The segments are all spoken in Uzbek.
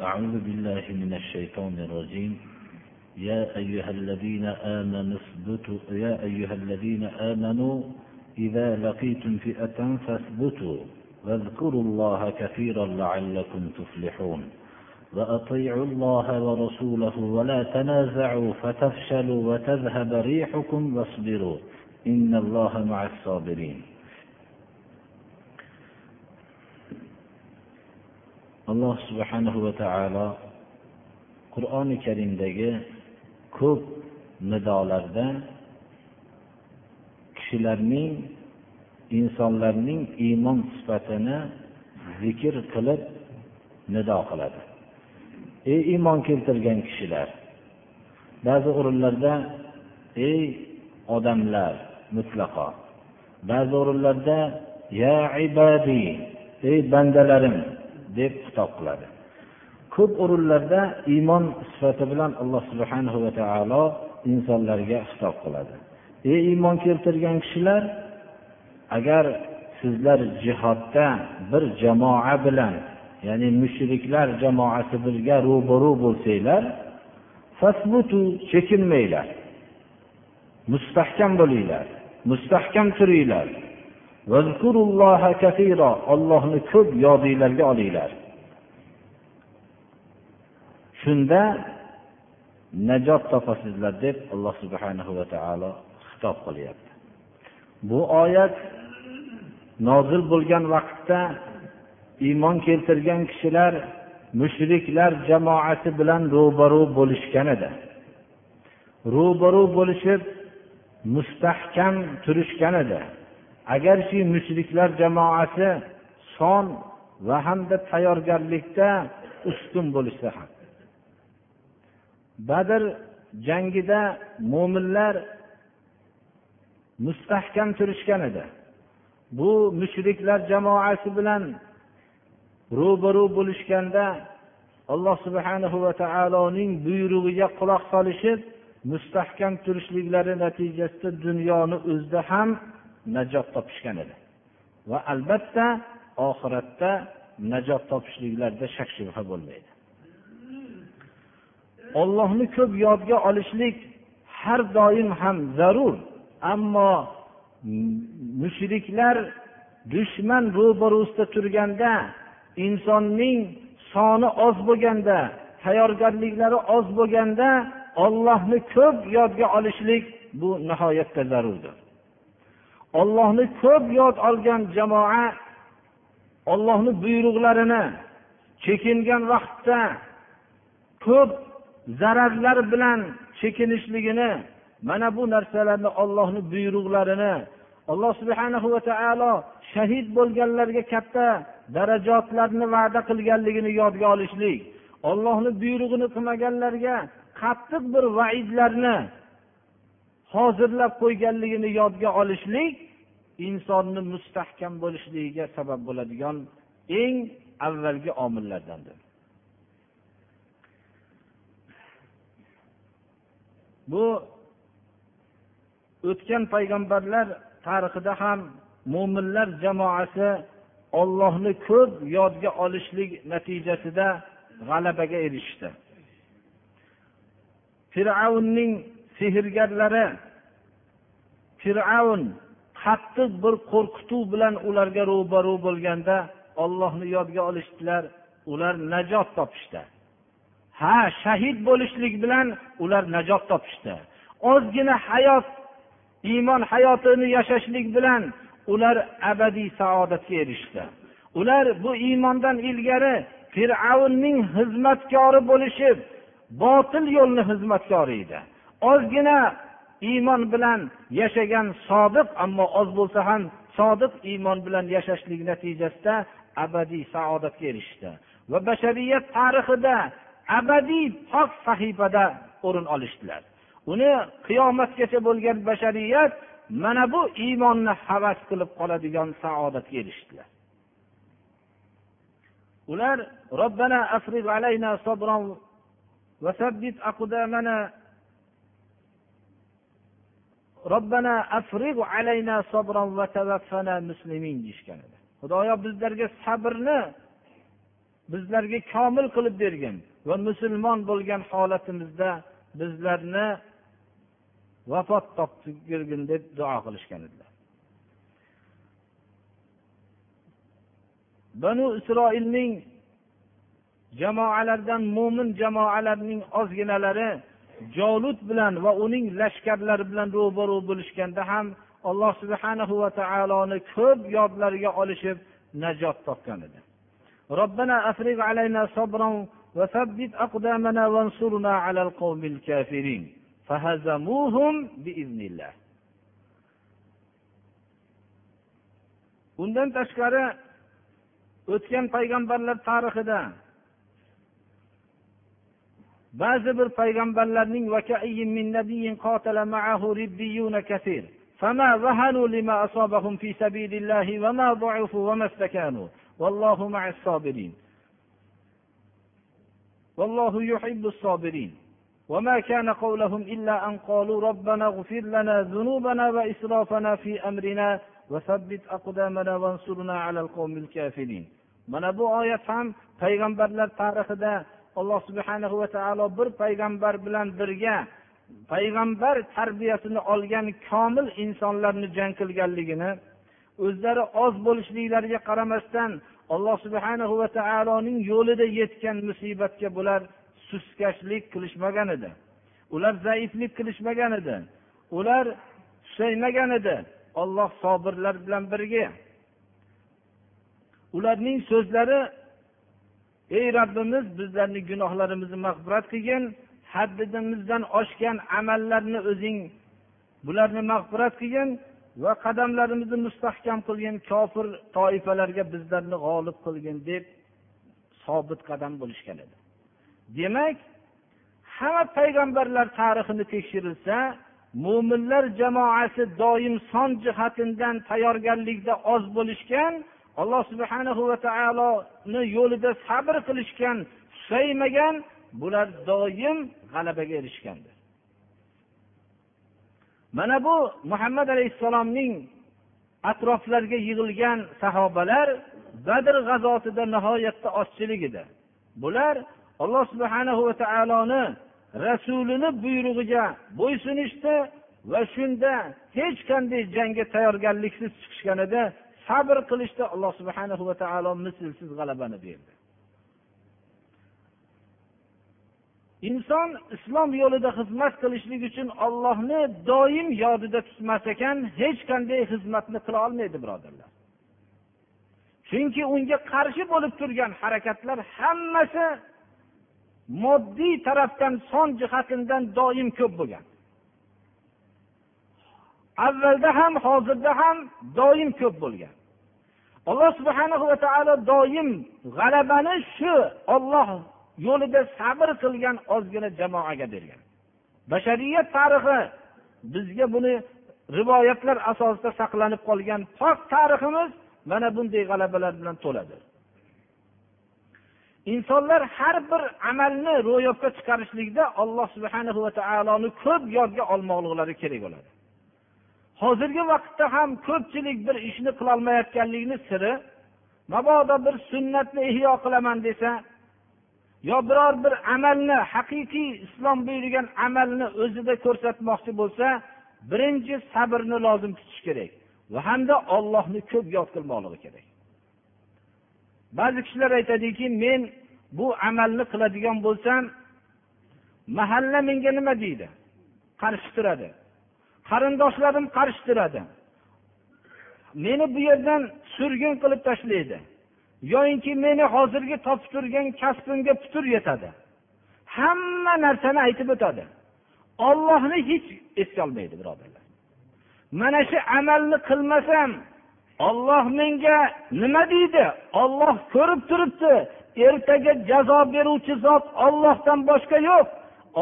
أعوذ بالله من الشيطان الرجيم. يا أيها الذين آمنوا اثبتوا يا أيها الذين آمنوا إذا لقيتم فئة فاثبتوا واذكروا الله كثيرا لعلكم تفلحون. وأطيعوا الله ورسوله ولا تنازعوا فتفشلوا وتذهب ريحكم واصبروا. إن الله مع الصابرين. Alloh subhanahu va taolo qur'oni karimdagi ko'p nidolarda kishilarning insonlarning iymon sifatini zikr qilib nido qiladi. Ey iymon keltirgan kishilar ba'zi o'rinlarda ey odamlar mutlaqo ba'zi o'rinlarda ya ibadiy ey bandalarim deb xitob qiladi. Ko'p o'rinlarda iymon sifati bilan alloh subhanahu va taolo insonlarga xitob qiladi. Ey iymon keltirgan kishilar agar sizlar jihodda bir jamoa bilan ya'ni mushriklar jamoasi birga ro'baru bo'lsanglar chekinmanglar. Mustahkam bo'linglar mustahkam turinglar. Ollohni ko'p yodinglarga olinglar. Shunda najot topasizlar deb alloh subhanahu va taolo xitob qilyapti. Bu oyat nozil bo'lgan vaqtda iymon keltirgan kishilar mushriklar jamoasi bilan ro'baru bo'lishgan edi. Ro'baru bo'lishib mustahkam turishgan edi. Agar shu mushriklar jamoasi son va hamda tayyorgarlikda ustun bo'lishsa ham. Badr jangida mo'minlar mustahkam turishgan edi. Bu mushriklar jamoasi bilan ro'baru bo'lishganda alloh subhanahu va taoloning buyrug'iga quloq solishib mustahkam turishliklari natijasida dunyoni o'zida ham najot topishgan edi. Va albatta oxiratda najot topishliklarida shak shubha bo'lmaydi. Ollohni ko'p yodga olishlik har doim ham zarur ammo mushriklar dushman ro'barusida turganda insonning soni oz bo'lganda tayyorgarliklari oz bo'lganda ollohni ko'p yodga olishlik bu nihoyatda zarurdir. Ollohni ko'p yod olgan jamoa ollohni buyruqlarini chekingan vaqtda ko'p zararlar bilan chekinishligini mana bu narsalarni ollohni buyruqlarini alloh subhana va taolo shahid bo'lganlarga katta darajotlarni va'da qilganligini yodga olishlik ollohni buyrug'ini qilmaganlarga qattiq bir vaidlarni hozirlab qo'yganligini yodga olishlik insonni mustahkam bo'lishligiga sabab bo'ladigan eng avvalgi omillardandir. Bu o'tgan payg'ambarlar tarixida ham mo'minlar jamoasi ollohni ko'p yodga olishlik natijasida g'alabaga erishishdi fir'avnning sehrgarlari fir'avn qattiq bir qo'rqituv bilan ularga ro'baru bo'lganda ollohni yodga olishdilar ular najot topishdi. Ha shahid bo'lishlik bilan ular najot topishdi. Ozgina hayot iymon hayotini yashashlik bilan ular abadiy saodatga erishdi. Ular bu iymondan ilgari fir'avnning xizmatkori bo'lishib botil yo'lni xizmatkori edi. Ozgina iymon bilan yashagan sodiq ammo oz bo'lsa ham sodiq iymon bilan yashashlik natijasida abadiy saodatga erishishdi. Va bashariyat tarixida abadiy pok sahifada o'rin olishdilar. Uni qiyomatgacha bo'lgan bashariyat mana bu iymonni havas qilib qoladigan saodatga erishdilar. Ular robbana afrig alayna sabron va sabbit aqdamana robbana afrig alayna sabran va tawaffana muslimin deyishgan edi. Xudoyo bizlarga sabrni bizlarga komil qilib bergin va musulmon bo'lgan holatimizda bizlarni vafot toptirgin deb duo qilishgan edilar. Banu isroilning jamoalardan mo'min jamoalarning ozginalari jolut bilan va uning lashkarlari bilan ro'baru bo'lishganda ham alloh subhanahu va taoloni ko'p yodlariga olishib najot topgan edi ربنا أفرغ علينا صبرا وثبت أقدامنا وانصرنا على القوم الكافرين فهزموهم بإذن الله undan tashqari o'tgan payg'ambarlar tarixida ba'zi bir payg'ambarlarning فما لما أصابهم في سبيل الله وما ضعفوا وما استكانوا والله مع الصابرين والله يحب الصابرين وما كان قولهم إلا أن قالوا ربنا اغفر لنا ذنوبنا وإسرافنا في أمرنا وثبت أقدامنا وانصرنا على القوم الكافرين mana bu oyat ham payg'ambarlar tarixida alloh subhana va taolo bir payg'ambar bilan birga payg'ambar tarbiyasini olgan komil insonlarni jang qilganligini o'zlari oz bo'lishliklariga qaramasdan alloh subhanahu va taoloning yo'lida yetgan musibatga bular suskashlik qilishmagan edi. Ular zaiflik qilishmagan edi. Ular susaymagan edi olloh sobirlar bilan birga. Ularning so'zlari ey robbimiz bizlarni gunohlarimizni mag'firat qilgin. Haddimizdan oshgan amallarni o'zing bularni mag'firat qilgin va qadamlarimizni mustahkam qilgin. Kofir toifalarga bizlarni g'olib qilgin deb sobit qadam bo'lishgan edi. Demak hamma payg'ambarlar tarixini tekshirilsa mo'minlar jamoasi doim son jihatidan tayyorgarlikda oz bo'lishgan alloh subhanahu va taoloni yo'lida sabr qilishgan susaymagan bular doim g'alabaga erishgandir. Mana bu muhammad alayhissalomning atroflariga yig'ilgan sahobalar badr g'azotida nihoyatda ozchilik edi bular alloh subhanahu va taoloni rasulini buyrug'iga bo'ysunishdi va shunda hech qanday jangga tayyorgarliksiz chiqishgan edi sabr qilishda alloh subhanahu va taolo mislsiz g'alabani berdi. Inson islom yo'lida xizmat qilishlik uchun ollohni doim yodida tutmas ekan hech qanday xizmatni qila olmaydi birodarlar. Chunki unga qarshi bo'lib turgan harakatlar hammasi moddiy tarafdan son jihatidan doim ko'p bo'lgan. Avvalda ham hozirda ham doim ko'p bo'lgan. Alloh subhana va taolo doim g'alabani shu olloh yo'lida sabr qilgan ozgina jamoaga bergan. Bashariyat tarixi bizga buni rivoyatlar asosida saqlanib qolgan pok tariximiz mana bunday g'alabalar bilan to'ladi insonlar har bir amalni ro'yobga chiqarishlikda alloh subhana va taoloni ko'p yodga olmoqliklari kerak bo'ladi. Hozirgi vaqtda ham ko'pchilik bir ishni qilolmayotganligini siri mabodo bir sunnatni ihyo qilaman desa yo biror bir amalni haqiqiy islom buyurgan amalni o'zida ko'rsatmoqchi bo'lsa birinchi sabrni lozim tutish kerak va hamda ollohni ko'p yod qilmoqligi kerak. Ba'zi kishilar aytadiki men bu amalni qiladigan bo'lsam mahalla menga nima deydi? Qarshi turadi. Qarindoshlarim qarshi turadi meni bu yerdan surgun qilib tashlaydi. Yoyinki meni hozirgi topib turgan kasbimga putur yetadi. Hamma narsani aytib o'tadi. Ollohni hech esga olmaydi birodarlar. Mana shu amalni qilmasam olloh menga nima deydi? Olloh ko'rib turibdi. Ertaga jazo beruvchi zot ollohdan boshqa yo'q.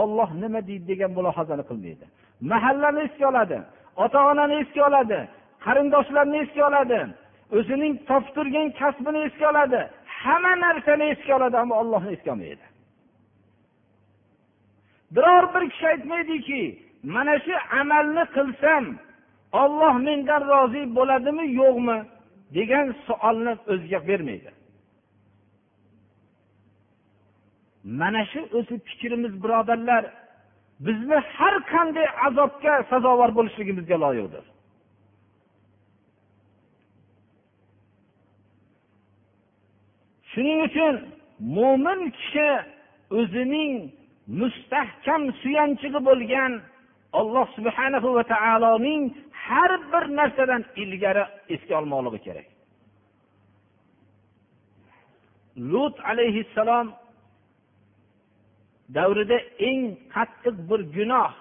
Olloh nima deydi degan mulohazani qilmaydi. Mahallani esga oladi ota onani esga oladi qarindoshlarni esga oladi o'zining topib turgan kasbini esga oladi hamma narsani esga oladi ammo ollohni esga olmaydi biror bir kishi aytmaydiki mana shu amalni qilsam olloh mendan rozi bo'ladimi yo'qmi? degan savolni o'ziga bermaydi. Mana shu o'zi fikrimiz birodarlar bizni har qanday azobga sazovor bo'lishligimizga loyiqdir. Shuning uchun mo'min kishi o'zining mustahkam suyanchig'i bo'lgan alloh subhanahu va taoloning har bir narsadan ilgari esga olmoqligi kerak. Lut alayhissalom davrida eng qattiq bir gunoh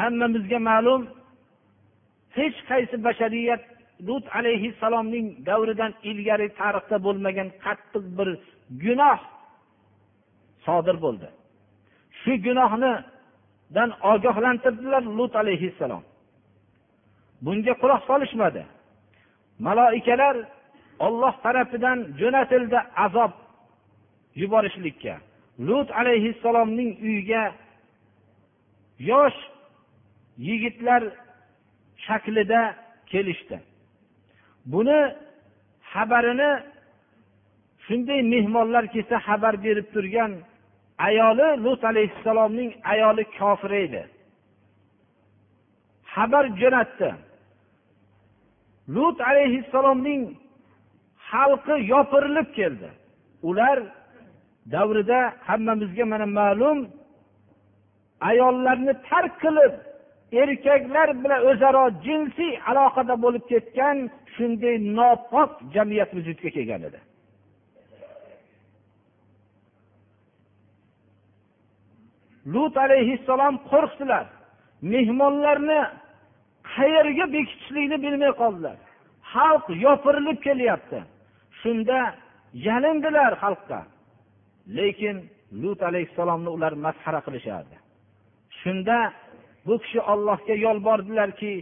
hammamizga ma'lum. Hech qaysi bashariyat lut alayhissalomning davridan ilgari tarixda bo'lmagan qattiq bir gunoh sodir bo'ldi. Shu gunohnidan ogohlantirdilar lut alayhissalom. Bunga quloq solishmadi. Maloikalar olloh tarafidan jo'natildi azob yuborishlikka. Lut alayhissalomning uyiga yosh yigitlar shaklida kelishdi. Buni xabarini shunday mehmonlar kelsa xabar berib turgan ayoli lut alayhissalomning ayoli kofir edi. Xabar jo'natdi. Lut alayhissalomning xalqi yopirilib keldi. Ular davrida hammamizga mana ma'lum ayollarni tark qilib erkaklar bilan o'zaro jinsiy aloqada bo'lib ketgan shunday nopok jamiyat vujudga kelgan edi. Lut alayhissalom qo'rqdilar. Mehmonlarni qayerga bekitishlikni bilmay qoldilar. Xalq yopirilib kelyapti. Shunda yalindilar xalqqa. Lekin lut alayhissalomni ular masxara qilishardi. Shunda bu kishi ollohga yolbordilarki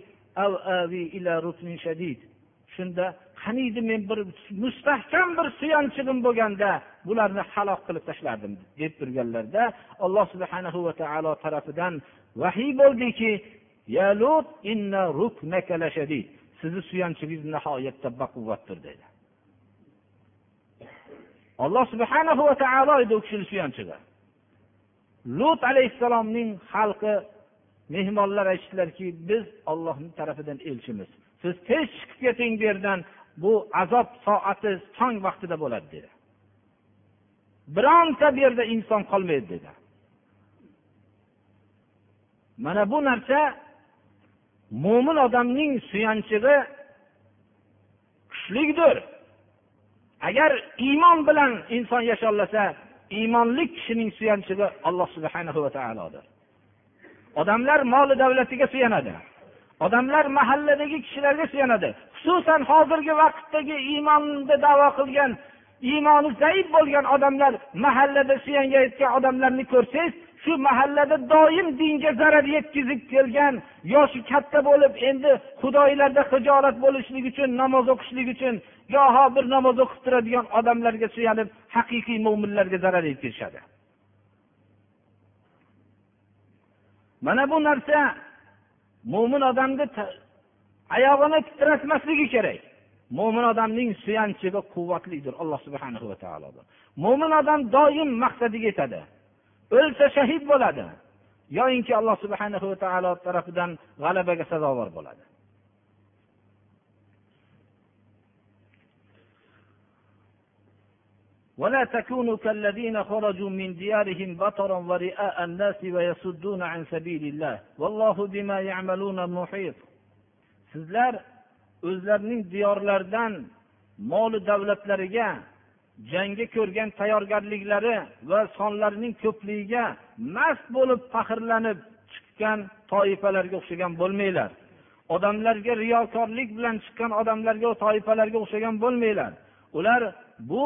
shunda qaniydi men bir mustahkam bir suyanchig'im bo'lganda bularni halok qilib tashlardim deb turganlarda alloh subhana va taolo tarafidan vahiy bo'ldiki sizni suyanchingiz nihoyatda baquvvatdir dedi. Alloh subhana va taolo edi u kishini suyanchig'i lut alayhissalomning xalqi mehmonlar aytishdilarki biz ollohni tarafidan elchimiz. Siz tez chiqib keting bu yerdan bu azob soati tong vaqtida bo'ladi dedi. Bironta bu yerda inson qolmaydi dedi. Mana bu narsa mo'min odamning suyanchig'i kuchlidir agar iymon bilan inson yasholasa iymonli kishining suyanchig'i alloh subhana va taolodir. Odamlar moli davlatiga suyanadi. Odamlar mahalladagi kishilarga suyanadi. Xususan hozirgi vaqtdagi iymonni davo qilgan iymoni zaif bo'lgan odamlar mahallada suyanayotgan odamlarni ko'rsangiz shu mahallada doim dinga zarar yetkazib kelgan yoshi katta bo'lib endi xudoylarda hijolat bo'lishlik uchun namoz o'qishlik uchun goho bir namoz o'qib turadigan odamlarga suyanib haqiqiy mo'minlarga zarar yetkazishadi. Mana bu narsa mo'min odamni oyog'ini titratmasligi kerak. Mo'min odamning suyanchig'i quvvatlidir alloh subhana va taolo mo'min odam doim maqsadiga yetadi. O'lsa shahid bo'ladi yoyinki alloh subhana va taolo tarafidan g'alabaga sazovor bo'ladi. ولا تكونوا كالذين خرجوا من ديارهم بطرا ورئاء الناس ويصدون عن سبيل الله والله بما يعملون محيط sizlar o'zlarining diyorlaridan moli davlatlariga jangga ko'rgan tayyorgarliklari va sonlarining ko'pligiga mast bo'lib faxrlanib chiqqan toifalarga o'xshagan bo'lmanglar odamlarga riyokorlik bilan chiqqan odamlarga toifalarga o'xshagan bo'lmanglar ular bu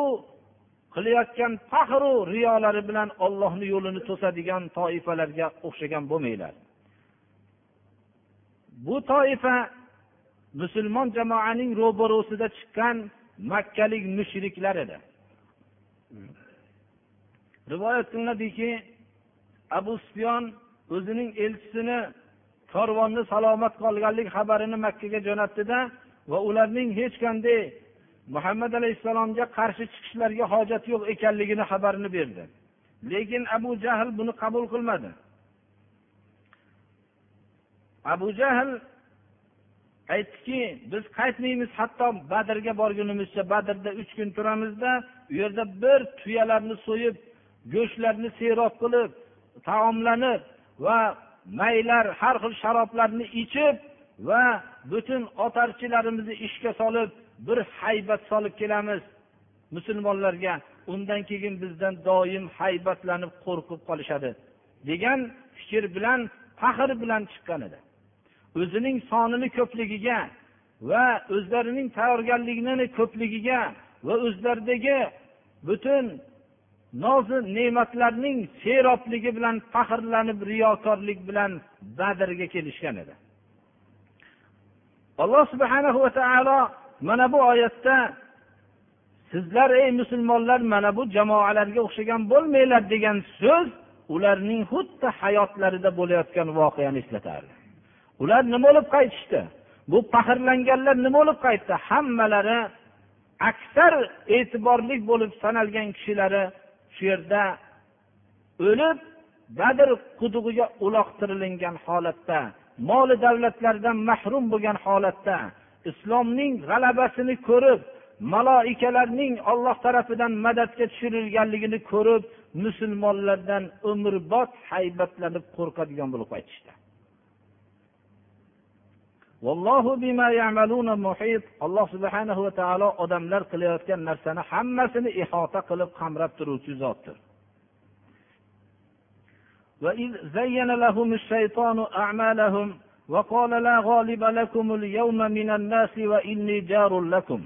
qilayotgan faxru riyolari bilan ollohni yo'lini to'sadigan toifalarga o'xshagan bo'lmanglar. Bu toifa musulmon jamoaning ro'barosida chiqqan makkalik mushriklar edi. Rivoyat qilinadiki abu sufyon o'zining elchisini korvonni salomat qolganlik xabarini makkaga jo'natdida va ularning hech qanday muhammad alayhissalomga qarshi chiqishlariga hojat yo'q ekanligini xabarini berdi. Lekin abu jahl buni qabul qilmadi. Abu jahl aytdiki biz qaytmaymiz hatto badrga borgunimizcha badrda uch kun turamizda u yerda bir tuyalarni so'yib go'shtlarni serob qilib taomlanib va maylar har xil sharoblarni ichib va butun otarchilarimizni ishga solib bir haybat solib kelamiz. Musulmonlarga undan keyin bizdan doim haybatlanib qo'rqib qolishadi degan fikr bilan faxr bilan chiqqan edi. O'zining sonini ko'pligiga va o'zlarining tayyorgarligini ko'pligiga va o'zlaridagi butun nozi ne'matlarning serobligi bilan faxrlanib riyokorlik bilan badrga kelishgan edi. Alloh subhanahu va taolo mana bu oyatda sizlar ey musulmonlar mana bu jamoalarga o'xshagan bo'lmanglar degan so'z ularning xuddi hayotlarida bo'layotgan voqeani eslatardi. Ular nima bo'lib qaytishdi? Bu faxrlanganlar nima bo'lib qaytdi? Hammalari aksar e'tiborli bo'lib sanalgan kishilari shu yerda o'lib badr qudug'iga uloqtirilingan holatda moli davlatlardan mahrum bo'lgan holatda islomning g'alabasini ko'rib maloikalarning olloh tarafidan madadga tushirilganligini ko'rib musulmonlardan umrbod haybatlanib qo'rqadigan bo'lib qaytishdi alloh subhanahu va taolo odamlar qilayotgan narsani hammasini ihota qilib qamrab turuvchi zotdir وإذ زين لهم الشيطان أعمالهم وقال لا غالب لكم اليوم من الناس وإني جار لكم.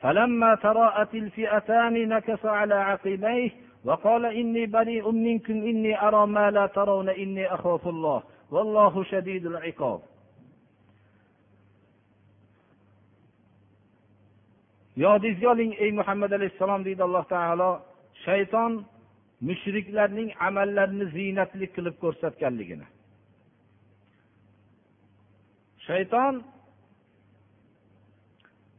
فلما تراءت الفئتان نكص على عقبيه وقال إني بريء منكم إني أرى ما لا ترون إني أخاف الله والله شديد العقاب. yodingizga oling ey muhammad alayhissalom deydi alloh taolo shayton mushriklarning amallarini ziynatli qilib ko'rsatganligini shayton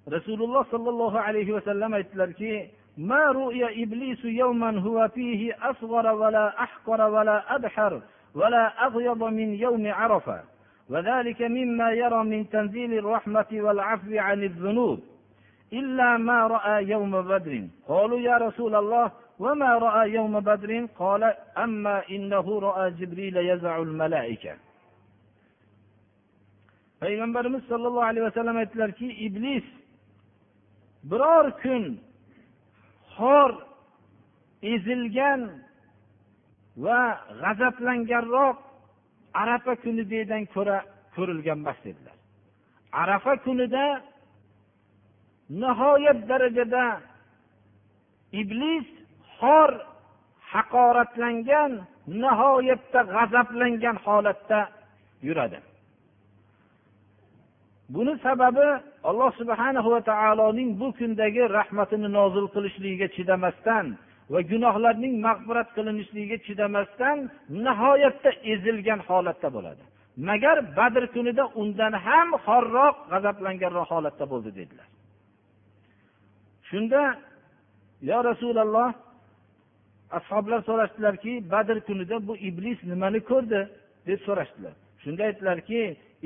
rasululloh sollallohu alayhi vasallam aytdilarki ما رؤي إبليس يوما هو فيه أصغر ولا أحقر ولا أبحر ولا أغيض من يوم عرفة وذلك مما يرى من تنزيل الرحمة والعفو عن الذنوب إلا ما رأى يوم بدر قالوا يا رسول الله وما رأى يوم بدر قال أما إنه رأى جبريل يزع الملائكة payg'ambarimiz sollallohu alayhi vasallam aytdilarki iblis biror kun xor ezilgan va g'azablanganroq arafa kunidagidan ko'ra ko'rilgan emas dedilar. Arafa kunida nihoyat darajada iblis xor haqoratlangan nihoyatda g'azablangan holatda yuradi. Buni sababi alloh subhanahu va taoloning bu kundagi rahmatini nozil qilishligiga chidamasdan va gunohlarning mag'firat qilinishligiga chidamasdan nihoyatda ezilgan holatda bo'ladi. Magar badr kunida undan ham xorroq g'azablanganroq holatda bo'ldi dedilar. Shunda yo rasululloh ashoblar so'rashdilarki badr kunida bu iblis nimani ko'rdi? deb so'rashdilar. Shunda aytdilarki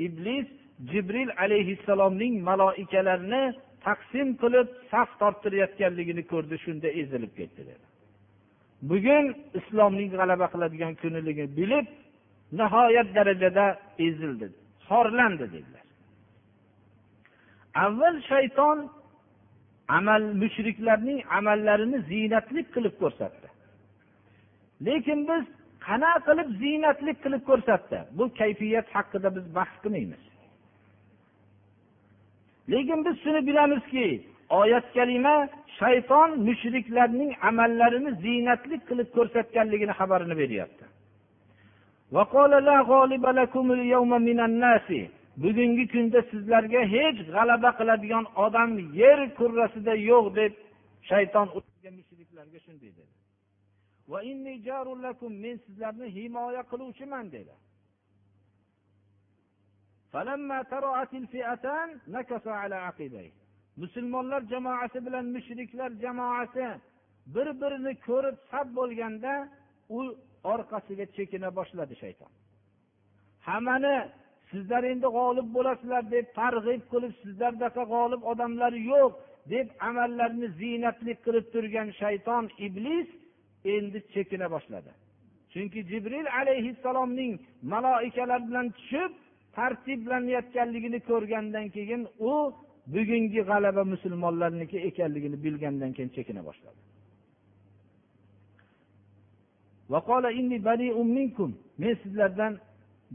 iblis jibril alayhissalomning maloikalarini taqsim qilib saf torttirayotganligini ko'rdi shunda ezilib ketdi dedi. Bugun islomning g'alaba qiladigan kuniligini bilib nihoyat darajada ezildi xorlandi dedilar. Avval shayton amal mushriklarning amallarini ziynatlik qilib ko'rsatdi. Lekin biz qanaqa qilib ziynatlik qilib ko'rsatdi? Bu kayfiyat haqida biz bahs qilmaymiz. Lekin biz shuni bilamizki oyat kalima shayton mushriklarning amallarini ziynatli qilib ko'rsatganligini xabarini beryapti. Bugungi kunda sizlarga hech g'alaba qiladigan odam yer kurrasida yo'q deb shayton mushriklarga shunday dedi. Men sizlarni himoya qiluvchiman dedi. Musulmonlar jamoasi bilan mushriklar jamoasi bir birini ko'rib sab bo'lganda u orqasiga chekina boshladi shayton. Hammani sizlar endi g'olib bo'lasizlar deb targ'ib qilib sizlardaqa g'olib odamlar yo'q deb amallarni ziynatli qilib turgan shayton iblis endi chekina boshladi. Chunki jibril alayhissalomning maloikalar bilan tushib tartiblanayotganligini ko'rgandan keyin u bugungi g'alaba musulmonlarniki ekanligini bilgandan keyin chekina boshladi. Men sizlardan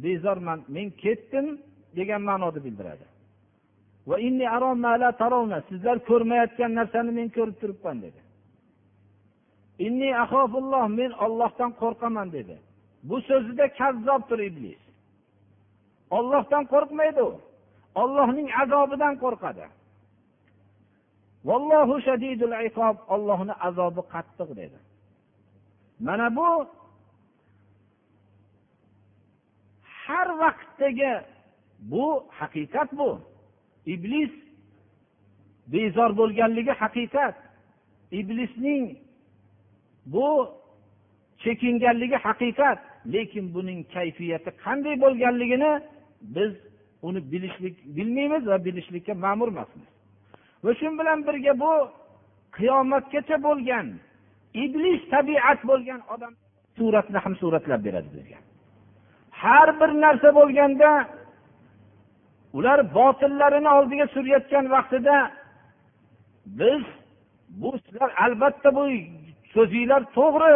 bezorman men ketdim degan ma'noda bildiradi. Sizlar ko'rmayotgan narsani men ko'rib turibman dedi. Men ollohdan qo'rqaman dedi. Bu so'zida kazzobdir iblis. Ollohdan qo'rqmaydi u. Ollohning azobidan qo'rqadi. Vallohu shadidul iqob ollohni azobi qattiq dedi. Mana bu har vaqtdagi bu haqiqat bu. Iblis bezor bo'lganligi haqiqat. Iblisning bu chekinganligi haqiqat. Lekin buning kayfiyati qanday bo'lganligini biz uni bilishlik bilmaymiz va bilishlikka ma'mur emasmiz. Va shu bilan birga bu qiyomatgacha bo'lgan iblis tabiat bo'lgan odam suratni ham suratlab beradi bizga. Har bir narsa bo'lganda ular botillarini oldiga surayotgan vaqtida biz bu sizlar albatta bu so'zinglar to'g'ri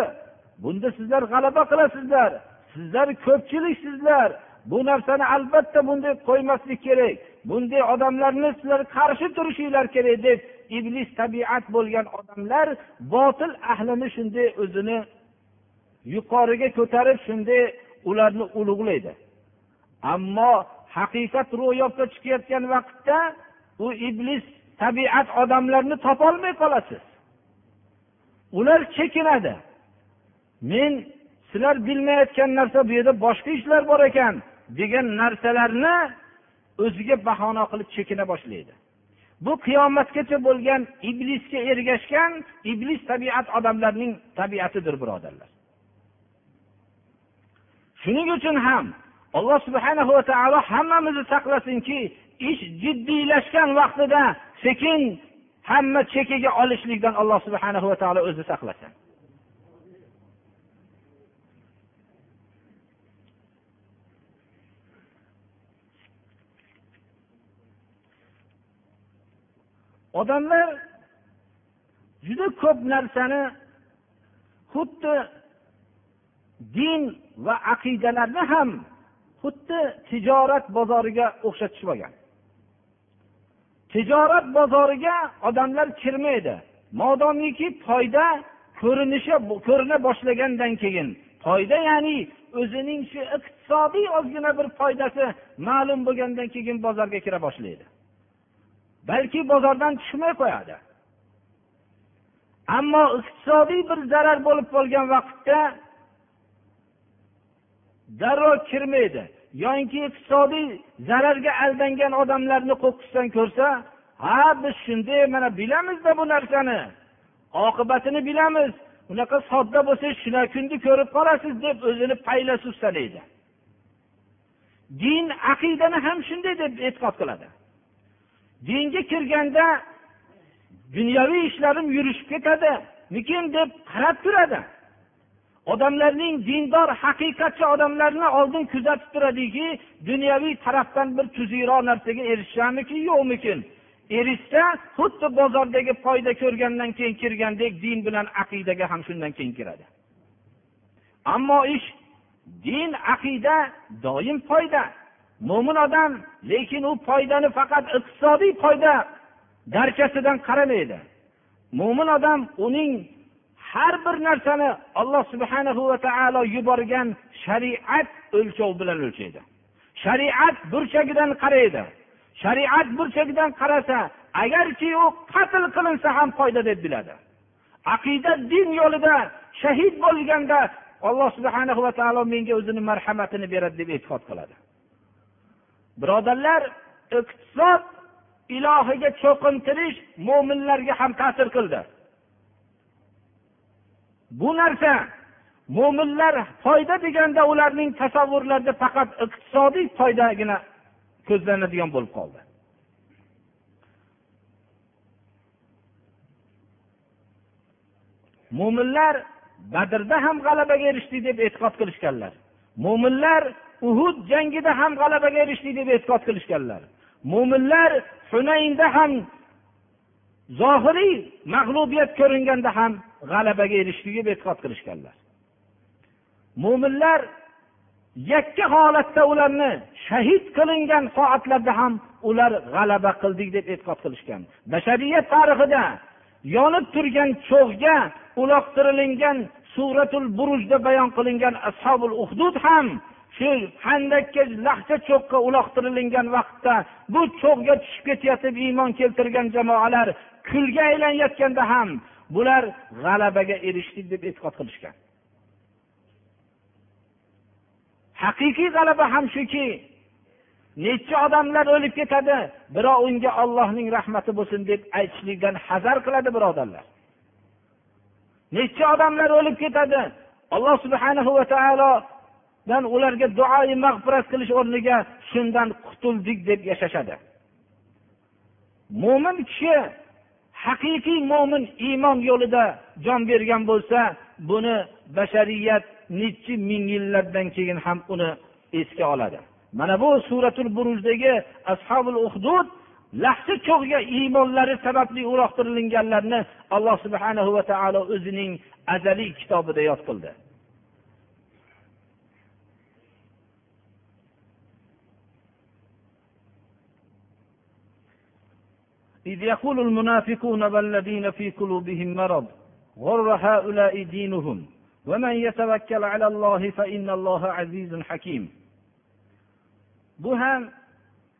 bunda sizlar g'alaba qilasizlar sizlar ko'pchiliksizlar bu narsani albatta bunday qo'ymaslik kerak. Bunday odamlarni sizlar qarshi turishinglar kerak deb iblis tabiat bo'lgan odamlar botil ahlini shunday o'zini yuqoriga ko'tarib shunday ularni ulug'laydi. Ammo haqiqat ro'yobga chiqayotgan vaqtda u iblis tabiat odamlarni topolmay qolasiz. Ular chekinadi. Men sizlar bilmayotgan narsa bu yerda boshqa ishlar bor ekan. Degan narsalarni o'ziga bahona qilib chekina boshlaydi. Bu qiyomatgacha bo'lgan iblisga ergashgan iblis tabiat odamlarning tabiatidir birodarlar. Shuning uchun ham alloh subhana va taolo hammamizni saqlasinki ish jiddiylashgan vaqtida sekin hamma chekiga olishlikdan alloh subhana va taolo o'zi saqlasin. Odamlar juda ko'p narsani xuddi din va aqidalarni ham xuddi tijorat bozoriga o'xshatishib olgan tijorat bozoriga odamlar kirmaydi. Modomiki foyda ko'rinishi ko'rina boshlagandan keyin foyda ya'ni o'zining shu iqtisodiy ozgina bir foydasi ma'lum bo'lgandan keyin bozorga kira boshlaydi. Balki bozordan tushmay qo'yadi. Ammo iqtisodiy bir zarar bo'lib qolgan vaqtda darrov kirmaydi. Yoinki iqtisodiy zararga aldangan odamlarni qo'qqisdan ko'rsa ha biz shunday mana bilamizda bu narsani. Oqibatini bilamiz. Unaqa sodda bo'lsa shuna kunni ko'rib qolasiz deb o'zini faylasuf sanaydi din aqidani ham shunday deb e'tiqod qiladi. Dinga kirganda dunyoviy ishlarim yurishib ketadimikin deb qarab turadi. Odamlarning dindor haqiqatchi odamlarni oldin kuzatib turadiki dunyoviy tarafdan bir tuzukroq narsaga erishishamikin yo'qmikin erishsa xuddi bozordagi foyda ko'rgandan keyin kirgandek din bilan aqidaga ham shundan keyin kiradi. Ammo ish din aqida doim foyda. Mo'min odam lekin u foydani faqat iqtisodiy foyda darkasidan qaramaydi. Mo'min odam uning har bir narsani alloh subhanahu va taolo yuborgan shariat o'lchov bilan o'lchaydi. Shariat burchagidan qaraydi. Shariat burchagidan qarasa agarki u qatl qilinsa ham foyda deb biladi. Aqida din yo'lida shahid bo'lganda alloh subhana va taolo menga o'zini marhamatini beradi deb e'tiqod qiladi. Birodarlar iqtisod ilohiga cho'qintirish mo'minlarga ham ta'sir qildi. Bu narsa mo'minlar foyda deganda ularning tasavvurlarida faqat iqtisodiy foydagina ko'zlanadigan bo'lib qoldi. Mo'minlar badrda ham g'alabaga erishdik deb e'tiqod qilishganlar. Mo'minlar uhud jangida ham g'alabaga erishdik deb e'tiqod qilishganlar. Mo'minlar hunaynda ham zohiriy mag'lubiyat ko'ringanda ham g'alabaga erishdik deb e'tiqod qilishganlar. Mo'minlar yakka holatda ularni shahid qilingan soatlarda ham ular g'alaba qildik deb e'tiqod qilishgan. Bashariyat tarixida yonib turgan cho'g'ga uloqtirilingan suratul burujda bayon qilingan ashobul uhdud ham shu handakka lahcha cho'qqa uloqtirilingan vaqtda bu cho'qga tushib ketayotib iymon keltirgan jamoalar kulga aylanayotganda ham bular g'alabaga erishdik deb e'tiqod qilishgan. Haqiqiy g'alaba ham shuki necha odamlar o'lib ketadi birov unga ollohning rahmati bo'lsin deb aytishlikdan hazar qiladi birodarlar. Necha odamlar o'lib ketadi alloh subhanahu va taolo dan ularga duoi mag'firat qilish o'rniga shundan qutuldik deb yashashadi. Mo'min kishi haqiqiy mo'min iymon yo'lida jon bergan bo'lsa buni bashariyat nechi ming yillardan keyin ham uni esga oladi. Mana bu suratul burujdagi ashobul uhdud lahza cho'g'ga iymonlari sababli uloqtirilganlarni alloh subhanahu va taolo o'zining azaliy kitobida yod qildi. إذ يقول المنافقون والذين في قلوبهم مرض غر هؤلاء دينهم ومن يتوكل على الله فإن الله عزيز حكيم bu ham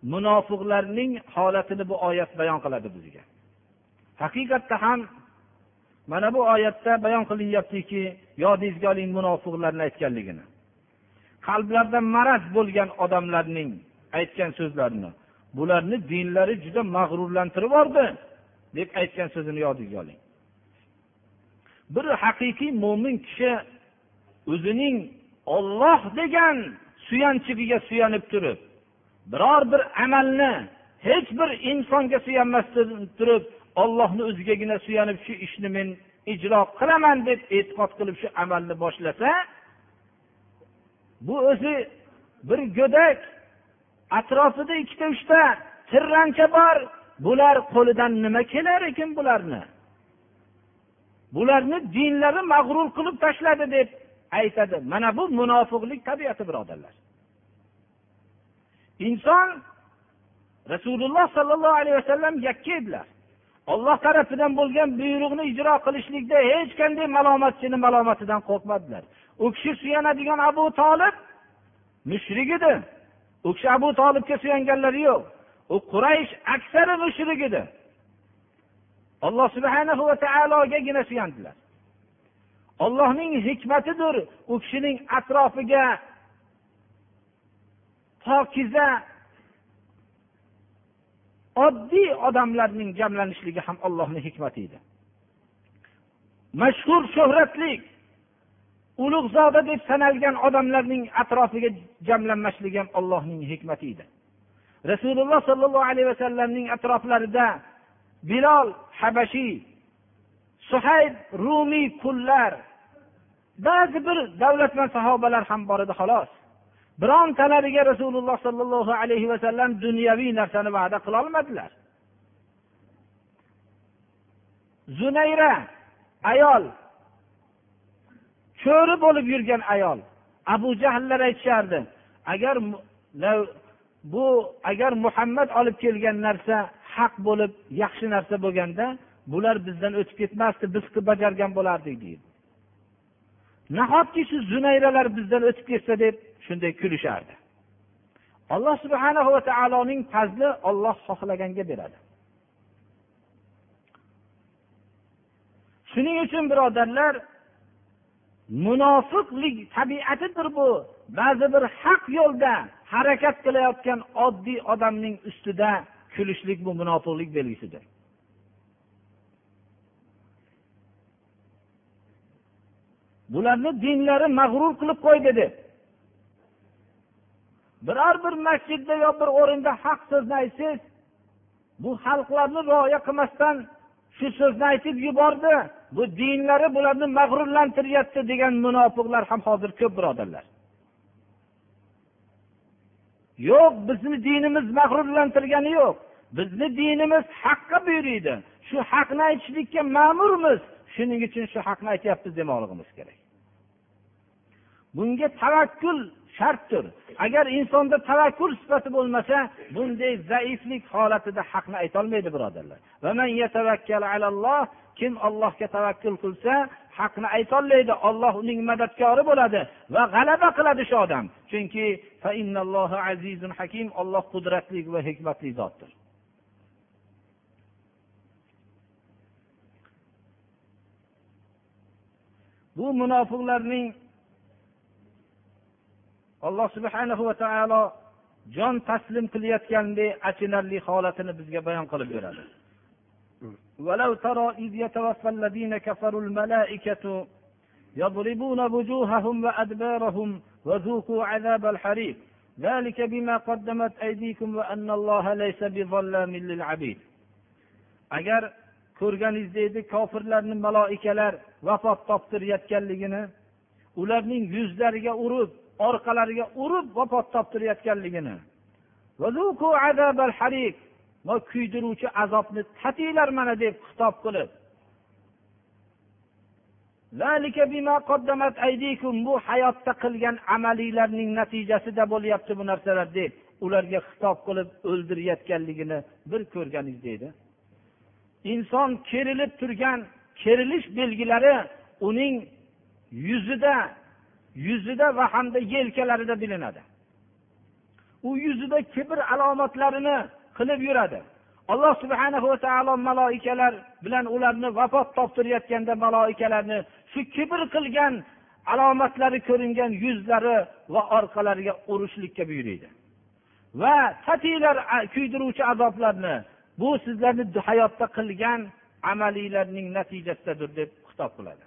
munofiqlarning holatini bu oyat bayon qiladi bizga haqiqatda ham mana bu oyatda bayon qilinyaptiki yodingizga oling munofiqlarni aytganligini qalblarida maraz bo'lgan odamlarning aytgan so'zlarini bularni dinlari juda mag'rurlantirib yubordi deb aytgan so'zini yodingizga oling. Bir haqiqiy mo'min kishi o'zining olloh degan suyanchig'iga suyanib turib biror bir amalni hech bir insonga suyanmasdan turib ollohni o'zigagina suyanib shu ishni men ijro qilaman deb e'tiqod qilib shu amalni boshlasa bu o'zi bir go'dak atrofida ikkita uchta tirrancha bor. Bular qo'lidan nima kelar ekan bularni? Bularni dinlari mag'rur qilib tashladi deb aytadi. Mana bu munofiqlik tabiati birodarlar. Inson rasululloh sollallohu alayhi vasallam yakka edilar. Olloh tarafidan bo'lgan buyruqni ijro qilishlikda hech qanday malomatchini malomatidan qo'rqmadilar. U kishi suyanadigan abu tolib mushrik edi. U kishi abu tolibga suyanganlari yo'q. U quraysh aksari mushrik edi alloh subhanahu va taologagina suyandilar. Ollohning hikmatidir u kishining atrofiga pokiza oddiy odamlarning jamlanishligi ham ollohni hikmati edi. Mashhur shuhratlik ulug'zoda deb sanalgan odamlarning atrofiga jamlanmasligi ham allohning hikmati edi. Rasululloh sollallohu alayhi vasallamning atroflarida bilol habashiy suhayb rumiy qullar ba'zi bir davlatman sahobalar ham bor edi xolos. Birontalariga rasululloh sollallohu alayhi vasallam dunyoviy narsani va'da qilolmadilar zunayra ayol cho'ri bo'lib yurgan ayol. Abu jahllar aytishardi agar bu agar muhammad olib kelgan narsa haq bo'lib yaxshi narsa bo'lganda bular bizdan o'tib ketmasdi biz qilib bajargan bo'lardik deydi. Nahotki shu zunayralar bizdan o'tib ketsa deb shunday kulishardi? Alloh subhana va taoloning fazli olloh xohlaganga beradi. Shuning uchun birodarlar munofiqlik tabiatidir bu. Ba'zi bir haq yo'lda harakat qilayotgan oddiy odamning ustida kulishlik bu munofiqlik belgisidir. Bularni dinlari mag'rur qilib qo'ydi deb. Biror bir masjidda yo bir o'rinda haq so'zni aytsangiz bu xalqlarni rioya qilmasdan shu so'zni aytib yubordi. Bu dinlari bularni mag'rurlantiryapti degan munofiqlar ham hozir ko'p birodarlar. Yo'q bizni dinimiz mag'rurlantirgani yo'q. Bizni dinimiz haqqa buyuriydi. Shu haqni aytishlikka ma'murmiz. Shuning uchun shu haqni aytyapmiz demoqligimiz kerak. Bunga tavakkul shartdir. Agar insonda tavakkul sifati bo'lmasa bunday zaiflik holatida haqni aytolmaydi birodarlar. Kim ollohga tavakkul qilsa haqni aytolmaydi olloh uning madadkori bo'ladi va g'alaba qiladi shu odam. Chunki hakim olloh qudratli va hikmatli zotdir. Bu munofiqlarning alloh subhanahu va taolo jon taslim qilayotgandek achinarli holatini bizga bayon qilib beradi ولو ترى إذ يتوفى الذين كفروا الملائكة يضربون وجوههم وأدبارهم وذوقوا عذاب الحريق ذلك بما قدمت أيديكم وأن الله ليس بظلام للعبيد agar ko'rganingizdek edi kofirlarni maloikalar vafot toptirayotganligini ularning yuzlariga urib orqalariga urib vafot toptirayotganligini. Va kuydiruvchi azobni tatinglar mana deb xitob qilib. Bu hayotda qilgan amalinglarning natijasida bo'lyapti bu narsalar deb ularga xitob qilib o'ldirayotganligini bir ko'rganingiz deydi. Inson kerilib turgan kerilish belgilari uning yuzida yuzida va hamda yelkalarida bilinadi u yuzida kibr alomatlarini qilib yuradi. Alloh subhana va taolo maloikalar bilan ularni vafot toptirayotganda maloikalarni shu kibr qilgan alomatlari ko'ringan yuzlari va orqalariga urishlikka buyuriydi. Va tatiylar kuydiruvchi azoblarni bu sizlarni hayotda qilgan amalinglarning natijasidadir deb xitob qiladi.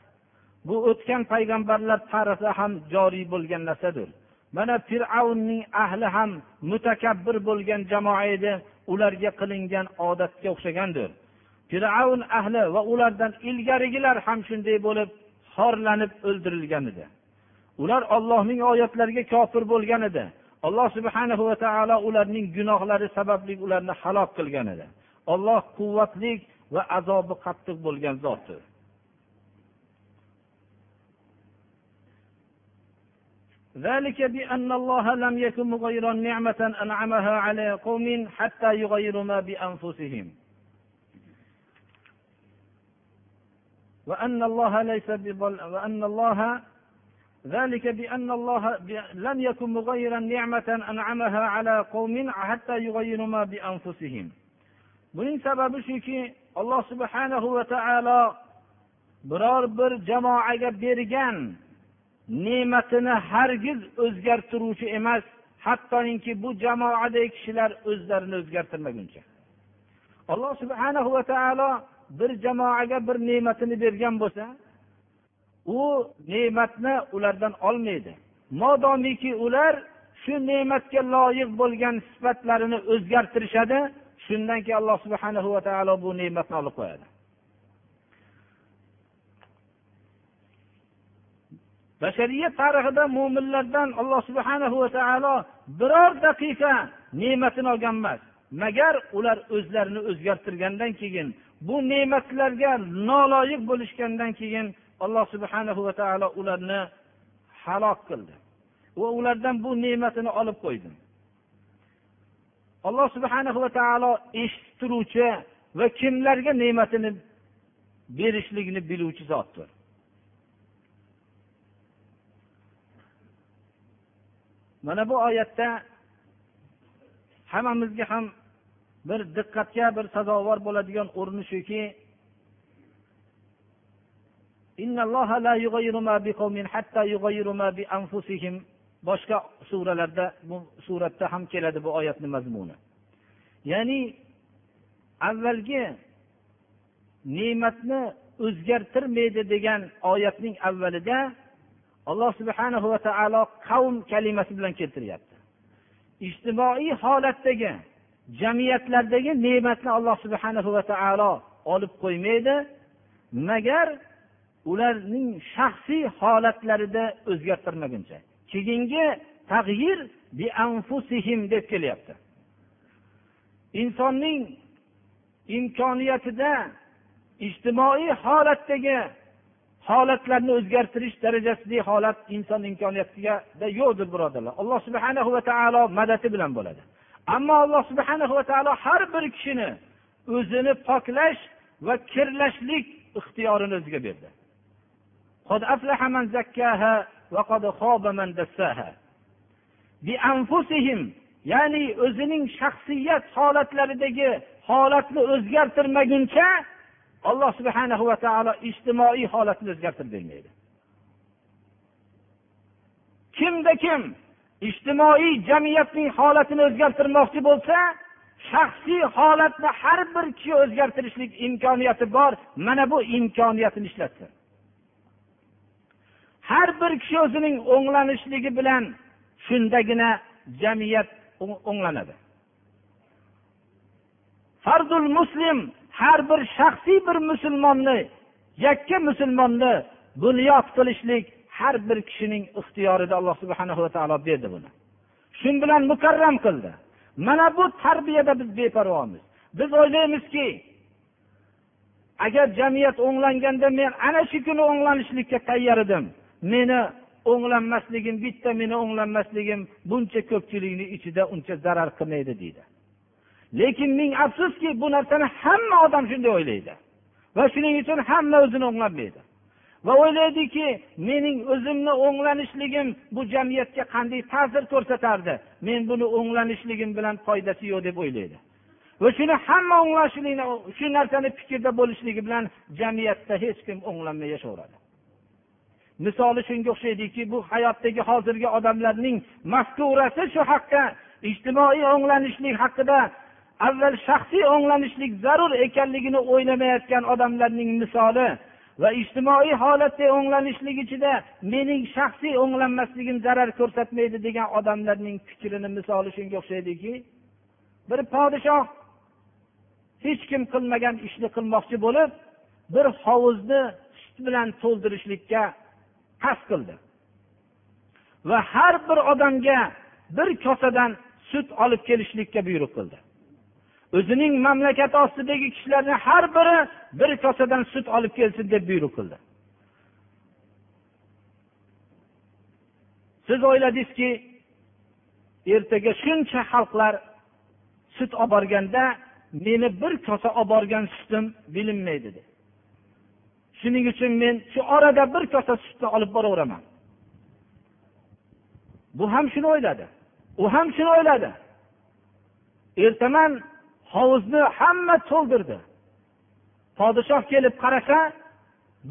bu o'tgan payg'ambarlar tarixida ham joriy bo'lgan narsadir. Mana fir'avnning ahli ham mutakabbir bo'lgan jamoa edi. Ularga qilingan odatga o'xshagandir. Fir'avn ahli va ulardan ilgarigilar ham shunday bo'lib xorlanib o'ldirilgan edi. Ular ollohning oyatlariga kofir bo'lgan edi. Alloh subhana va taolo ularning gunohlari sababli ularni halok qilgan edi. Olloh quvvatli va azobi qattiq bo'lgan zotdir. ذلك بأن الله لم يكن مغيرا نعمة أنعمها على قوم حتى يغيروا ما بأنفسهم. وأن الله ليس بظل وأن الله ذلك بأن الله لم يكن مغيرا نعمة أنعمها على قوم حتى يغيروا ما بأنفسهم. buning sababi shuki subhanahu va taolo biror bir jamoaga bergan ne'matini hargiz o'zgartiruvchi emas hattoki bu jamoadagi kishilar o'zlarini o'zgartirmaguncha. Alloh subhana va taolo bir jamoaga bir ne'matini bergan bo'lsa u ne'matni ulardan olmaydi. Modomiki ular shu ne'matga loyiq bo'lgan sifatlarini o'zgartirishadi shundan keyin alloh subhanahu va taolo bu ne'matni olib qo'yadi. Bashariyat tarixida mo'minlardan alloh subhanahu va taolo biror daqiqa ne'matini olgan emas. Magar ular o'zlarini o'zgartirgandan keyin bu ne'matlarga noloyiq bo'lishgandan keyin alloh subhanahu va taolo ularni halok qildi. Va ulardan bu ne'matini olib qo'ydi. Alloh subhanahu va taolo eshitib turuvchi va kimlarga ne'matini berishligini biluvchi zotdir. Mana bu oyatda hammamizga ham bir diqqatga bir sazovor bo'ladigan o'rni shuki boshqa suralarda bu suratda ham keladi bu oyatni mazmuni. Ya'ni avvalgi ne'matni o'zgartirmaydi degan oyatning avvalida alloh subhanahu va taolo qavm kalimasi bilan keltiryapti. Ijtimoiy holatdagi jamiyatlardagi ne'matni alloh subhanahu va taolo olib qo'ymaydi. Magar ularning shaxsiy holatlarida o'zgartirmaguncha. Keyingi tag'yir deb kelyapti. Insonning imkoniyatida ijtimoiy holatdagi holatlarni o'zgartirish darajasidagi holat inson imkoniyatiga yo'qdir birodarlar. Alloh subhana va taolo madadi bilan bo'ladi. Ammo alloh subhana va taolo har bir kishini o'zini poklash va kirlashlik ixtiyorini o'ziga berdi. Ya'ni o'zining shaxsiyat holatlaridagi holatni o'zgartirmaguncha alloh subhana va taolo ijtimoiy holatni o'zgartirib bermaydi. Kimda kim ijtimoiy jamiyatning holatini o'zgartirmoqchi bo'lsa shaxsiy holatni har bir kishi o'zgartirishlik imkoniyati bor mana bu imkoniyatini ishlatsin. Har bir kishi o'zining o'nglanishligi bilan shundagina jamiyat o'nglanadi. Fardul muslim har bir shaxsiy bir musulmonni yakka musulmonni bunyod qilishlik har bir kishining ixtiyorida alloh subhana va taolo berdi buni. Shu bilan mukarram qildi. Mana bu tarbiyada biz beparvomiz. Biz o'ylaymizki agar jamiyat o'nglanganda men ana shu kuni o'nglanishlikka tayyor edim meni o'nglanmasligim bitta meni o'nglanmasligim buncha ko'pchilikni ichida uncha zarar qilmaydi deydi. Lekin ming afsuski bu narsani hamma odam shunday o'ylaydi. Va shuning uchun hamma o'zini o'nglamaydi va o'ylaydiki mening o'zimni o'nglanishligim bu jamiyatga qanday ta'sir ko'rsatardi men buni o'nglanishligim bilan foydasi yo'q deb o'ylaydi. Va shuni hamma o'nglashlikni shu narsani fikrda bo'lishligi bilan jamiyatda hech kim o'nglanmay yashayveradi misoli shunga o'xshaydiki bu hayotdagi hozirgi odamlarning mafkurasi shu haqda ijtimoiy o'nglanishlik haqida avval shaxsiy o'nglanishlik zarur ekanligini o'ylamayotgan odamlarning misoli va ijtimoiy holatda o'nglanishlik ichida mening shaxsiy o'nglanmasligim zarar ko'rsatmaydi degan odamlarning fikrini misoli shunga o'xshaydiki bir podshoh hech kim qilmagan ishni qilmoqchi bo'lib bir hovuzni sut bilan to'ldirishlikka qasd qildi. Va har bir odamga bir kosadan sut olib kelishlikka buyruq qildi. O'zining mamlakati ostidagi kishilarni har biri bir kosadan sut olib kelsin deb buyruq qildi. Siz o'yladingizki ertaga shuncha xalqlar sut olib borganda meni bir kosa olib borgan sutim bilinmaydi dedi. Shuning uchun men shu orada bir kosa sutni olib boraveraman. Bu ham shuni o'yladi. U ham shuni o'yladi. Ertaman hovuzni hamma to'ldirdi. Podshoh kelib qarasa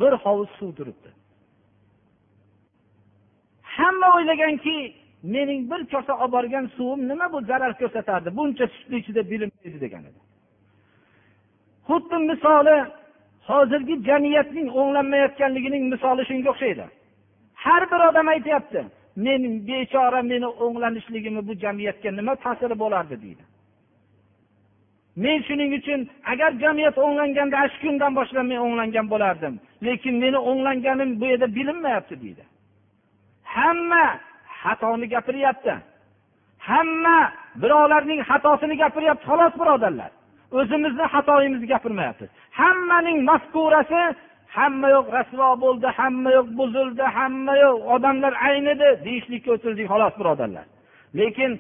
bir hovuz suv turibdi. Hamma o'ylaganki mening bir kosa olib borgan suvim nima bu zarar ko'rsatardi buncha sutni ichida bilinmaydi degan edi. Xuddi misoli hozirgi jamiyatning o'nglanmayotganligining misoli shunga o'xshaydi. Har bir odam aytyapti men bechora meni o'nglanishligimni bu jamiyatga nima ta'siri bo'lardi deydi. Men shuning uchun agar jamiyat o'nglanganda ana shu kundan boshlab men o'nglangan bo'lardim. Lekin meni o'nglanganim bu yerda bilinmayapti deydi. Hamma xatoni gapiryapti. Hamma birovlarning xatosini gapiryapti xolos birodarlar. O'zimizni xatoyimizni gapirmayapmiz hammaning mafkurasi hamma yoq rasvo bo'ldi hamma yoq buzildi hamma yoq odamlar aynidi deyishlikka o'tildik xolos birodarlar. Lekin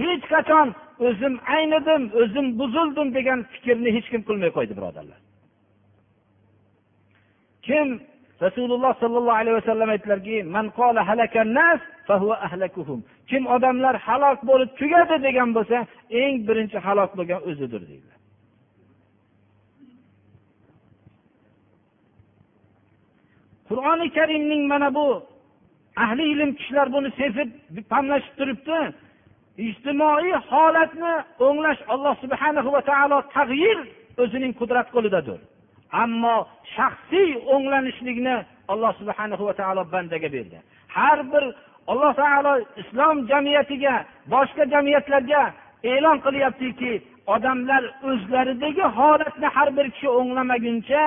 hech qachon o'zim aynidim o'zim buzildim degan fikrni hech kim qilmay qo'ydi birodarlar. Kim rasululloh sollallohu alayhi vasallam aytdilarki kim odamlar halok bo'lib tugadi degan bo'lsa eng birinchi halok bo'lgan o'zidir deydilar. Qur'oni karimning mana bu ahli ilm kishilar buni sezib pamlashib turibdi. Ijtimoiy holatni o'nglash alloh subhanahu va taolo tag'yir o'zining qudrat qo'lidadir. Ammo shaxsiy o'nglanishlikni alloh subhanahu va taolo bandaga berdi. Har bir alloh taolo islom jamiyatiga boshqa jamiyatlarga e'lon qilyaptiki odamlar o'zlaridagi holatni har bir kishi o'nglamaguncha